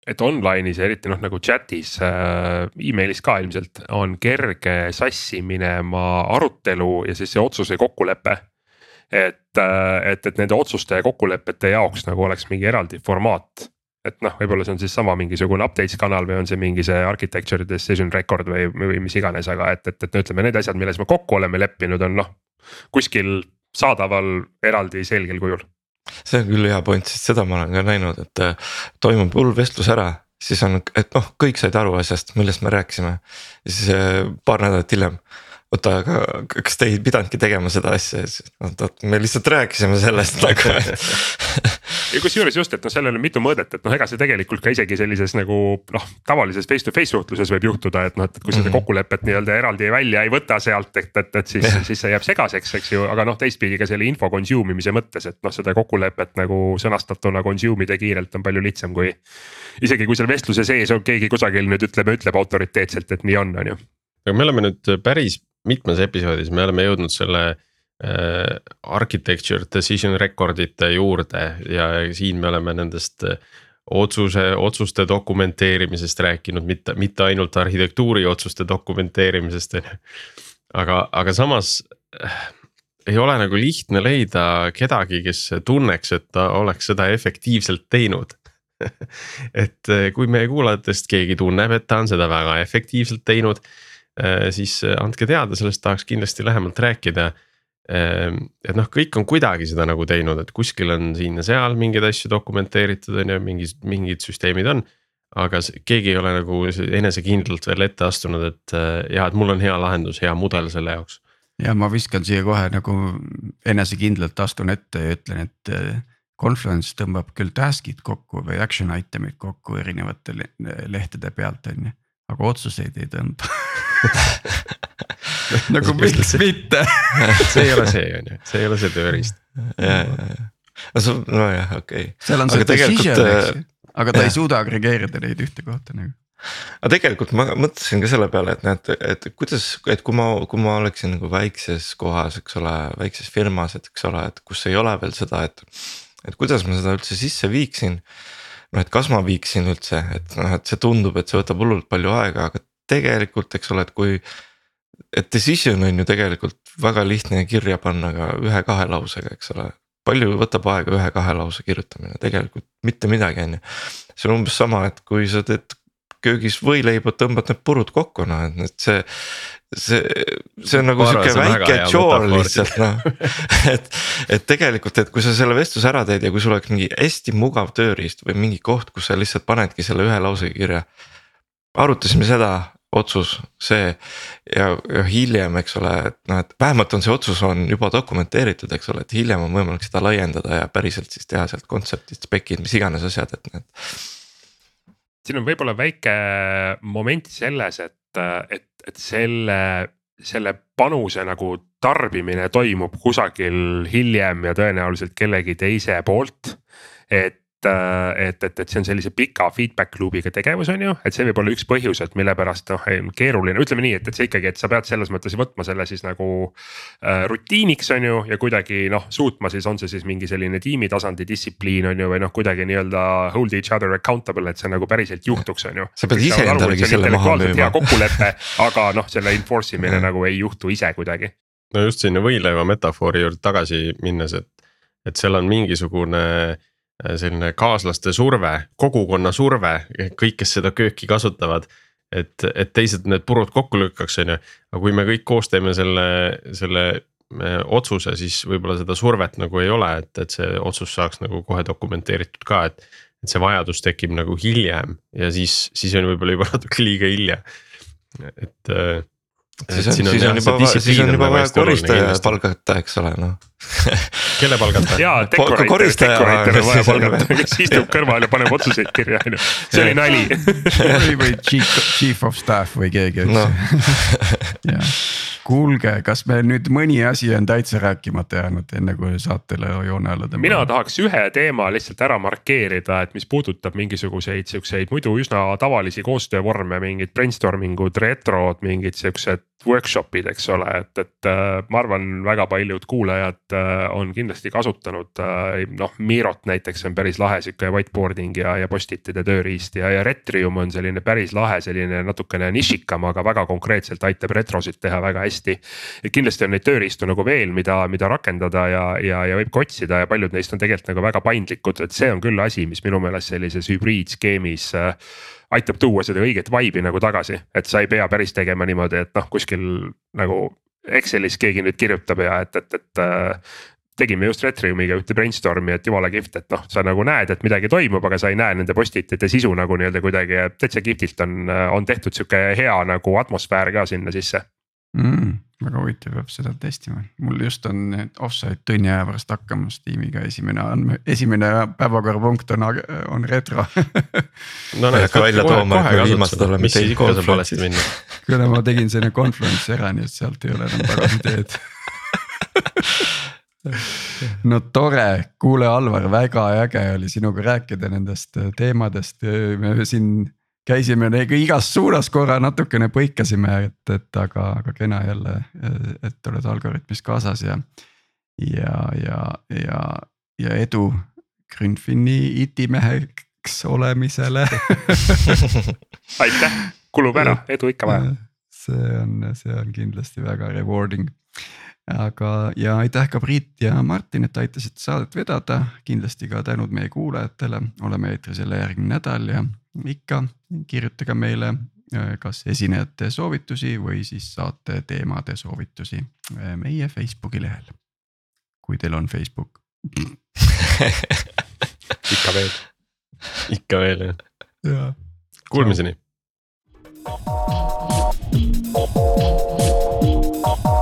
[SPEAKER 3] et online'is ja eriti noh, nagu chat'is äh,, email'is ka ilmselt on kerge sassi minema arutelu ja siis see otsuse kokkulepe et, äh, et, et nende otsuste ja kokkulepete jaoks nagu oleks mingi eraldi formaat et noh, võib-olla see on siis sama mingisugune updates kanal või on see mingi see architecture decision record või, või mis iganes, aga et, et, et no ütleme, need asjad, milles me kokku oleme leppinud, on noh. kuskil saadaval eraldi selgel kujul.
[SPEAKER 4] see on küll hea point, sest seda ma olen ka näinud, et äh, toimub hull vestlus ära, siis on, et noh, kõik said aru asjast, millest me rääkisime. siis äh, paar nädalat hiljem oota, aga kas te ei pidanudki tegema seda asja, siis oot, oot, me lihtsalt rääkisime sellest nagu
[SPEAKER 3] ja kusjuures just, et noh, sellel on mitu mõõdet, et noh, ega see tegelikult ka isegi sellises nagu noh, tavalises face to face suhtluses võib juhtuda, et noh, et kui seda mhm. kokkulepet nii-öelda eraldi välja ei võta sealt, et, et, et siis, siis see jääb segaseks, eks ju, aga noh, teistpidi ka selle info consume imise mõttes, et noh, seda kokkulepet nagu sõnastatuna consume ida kiirelt on palju lihtsam kui. isegi kui seal vestluse sees on keegi kusagil nüüd ütleme, ütleb autoriteetselt, et nii on, on ju
[SPEAKER 2] aga me oleme nüüd päris mitmes episoodis me oleme jõudnud selle äh, architecture decision record ite juurde ja siin me oleme nendest äh, otsuse, otsuste dokumenteerimisest rääkinud, mitte, mitte ainult arhitektuuri otsuste dokumenteerimisest on ju. aga, aga samas äh, ei ole nagu lihtne leida kedagi, kes tunneks, et ta oleks seda efektiivselt teinud et äh, kui meie kuulajatest keegi tunneb, et ta on seda väga efektiivselt teinud siis äh, andke teada, sellest tahaks kindlasti lähemalt rääkida. Ähm, et noh, kõik on kuidagi seda nagu teinud, et kuskil on siin ja seal mingeid asju dokumenteeritud, on ju, mingid, mingid süsteemid on. aga keegi ei ole nagu enesekindlalt veel ette astunud, et äh, ja, et mul on hea lahendus, hea mudel selle jaoks.
[SPEAKER 1] ja ma viskan siia kohe nagu enesekindlalt astun ette ja ütlen, et Confluence tõmbab küll task'id kokku või action item'id kokku erinevate lehtede pealt, on ju aga otsuseid ei tõmba nagu miks mitte?
[SPEAKER 2] See ei ole see on ju, see ei ole see tööriist.
[SPEAKER 4] ja, ja, ja, no see, nojah, okei. Okay..
[SPEAKER 1] seal on see decision, eks ju, aga ta ja. ei suuda agregeerida neid ühte kohta nagu.
[SPEAKER 4] Aga tegelikult ma mõtlesin ka selle peale, et näed, et kuidas, et kui ma, kui ma oleksin nagu väikses kohas, eks ole, väikses firmas, et eks ole, et kus ei ole veel seda, et. et kuidas ma seda üldse sisse viiksin. Noh, et kas ma viiksin üldse, et noh, et see tundub, et see võtab hullult palju aega, aga tegelikult, eks ole, et kui. et decision on ju tegelikult väga lihtne kirja panna ka ühe-kahe lausega, eks ole. palju võtab aega ühe-kahe lause kirjutamine, tegelikult mitte midagi, on ju. see on umbes sama, et kui sa teed köögis võileiba, tõmbad need purud kokku noh, et, et see. see, see on nagu sihuke väike
[SPEAKER 2] metafoor.
[SPEAKER 4] lihtsalt noh. et, et tegelikult, et kui sa selle vestluse ära teed ja kui sul oleks mingi hästi mugav tööriist või mingi koht, kus sa lihtsalt panedki selle ühe lausega kirja. arutasime seda, otsus, see ja, ja hiljem, eks ole, et noh, et vähemalt on see otsus on juba dokumenteeritud, eks ole, et hiljem on võimalik seda laiendada ja päriselt siis teha sealt kontseptid, spekid, mis iganes asjad, et need.
[SPEAKER 3] siin on võib-olla väike moment selles, et, et, et selle, selle panuse nagu tarbimine toimub kusagil hiljem ja tõenäoliselt kellegi teise poolt. et, et, et, et see on sellise pika feedback loop'iga tegevus, on ju, et see võib olla üks põhjus, et mille pärast noh, keeruline, ütleme nii, et, et see ikkagi, et sa pead selles mõttes võtma selle siis nagu äh, rutiiniks, on ju, ja kuidagi noh, suutma siis on see siis mingi selline tiimi tasandi distsipliin on ju, või noh, kuidagi nii-öelda hold each other accountable, et see nagu päriselt juhtuks, on ju.
[SPEAKER 4] sa pead iseendalegi selle maha
[SPEAKER 3] hea kokkulepe, aga noh, selle enforce imine nagu ei juhtu ise kuidagi.
[SPEAKER 2] no just sinna võileiva metafoori juurde tagasi minnes, et, et seal on mingisugune äh, selline kaaslaste surve, kogukonna surve, kõik, kes seda kööki kasutavad. et, et teised need purud kokku lükkaks, on ju, aga kui me kõik koos teeme selle, selle äh, otsuse, siis võib-olla seda survet nagu ei ole, et, et see otsus saaks nagu kohe dokumenteeritud ka, et. et see vajadus tekib nagu hiljem ja siis, siis on võib-olla juba natuke liiga hilja, et äh,
[SPEAKER 4] siis on, siis on juba, siis on juba vaja koristaja palgata, eks ole noh.
[SPEAKER 2] Kelle palgata?
[SPEAKER 3] jaa, dekorator, dekorator on vaja palgata, kes istub kõrval ja paneb otsuseid kirja, on ju, see oli nali.
[SPEAKER 1] Või, või chief, chief of staff või keegi, eks.
[SPEAKER 4] No.
[SPEAKER 1] jah, kuulge, kas meil nüüd mõni asi on täitsa rääkimata jäänud, enne kui saatele joone alla tõmbame?
[SPEAKER 3] mina tahaks ühe teema lihtsalt ära markeerida, et mis puudutab mingisuguseid siukseid muidu üsna tavalisi koostöövorme, mingid brainstorming ud, retrod, mingid siuksed workshop'id, eks ole, et, et äh, ma arvan, väga paljud kuulajad äh, on kindlasti kasutanud äh, noh, Mirot näiteks on päris lahe sihuke whiteboarding ja, ja post-it'ide tööriist ja, ja Retrium on selline päris lahe, selline natukene nišikam, aga väga konkreetselt aitab retrosid teha väga hästi. Et kindlasti on neid tööriistu nagu veel, mida, mida rakendada ja, ja, ja võib ka otsida ja paljud neist on tegelikult nagu väga paindlikud, et see on küll asi, mis minu meelest sellises hübriidskeemis aitab tuua seda õiget vibe'i nagu tagasi, et sa ei pea päris tegema niimoodi, et noh, kuskil nagu Excelis keegi nüüd kirjutab ja et, et, et äh, tegime just Retriumiga ühte brainstorm'i, et jumala kihvt, et noh, sa nagu näed, et midagi toimub, aga sa ei näe nende post-it'ide sisu nagu nii-öelda kuidagi, täitsa kihvtilt on, on tehtud sihuke hea nagu atmosfäär ka sinna sisse
[SPEAKER 1] mm,. väga huvitav, peab seda testima, mul just on offside tunni aja pärast hakkamas tiimiga esimene andme, esimene päevakorrapunkt on, on retro.
[SPEAKER 2] No
[SPEAKER 4] ei hakka välja tooma, et me viimased oleme
[SPEAKER 2] ikka saab valesti minna?
[SPEAKER 1] Kuna ma tegin selle conference'i ära, nii et sealt ei ole enam tagasiteed no tore, kuule Alvar, väga äge oli sinuga rääkida nendest teemadest, me siin käisime neiega igas suunas korra natukene põikasime, et, et aga, aga kena jälle, et oled Algorütmis kaasas ja. ja, ja, ja, ja edu Grünfini itimeheks olemisele.
[SPEAKER 3] Aitäh, kulub ära, edu ikka vaja.
[SPEAKER 1] see on, see on kindlasti väga rewarding. Aga, ja aitäh ka Priit ja Martin, et aitasite saadet vedada, kindlasti ka tänud meie kuulajatele, oleme eetris jälle järgmine nädal ja ikka kirjutage meile kas esinejate soovitusi või siis saate teemade soovitusi meie Facebooki lehel. kui teil on Facebook
[SPEAKER 3] ikka veel.
[SPEAKER 2] ikka veel jah
[SPEAKER 1] ja..
[SPEAKER 2] Kuulmiseni.
[SPEAKER 1] thank you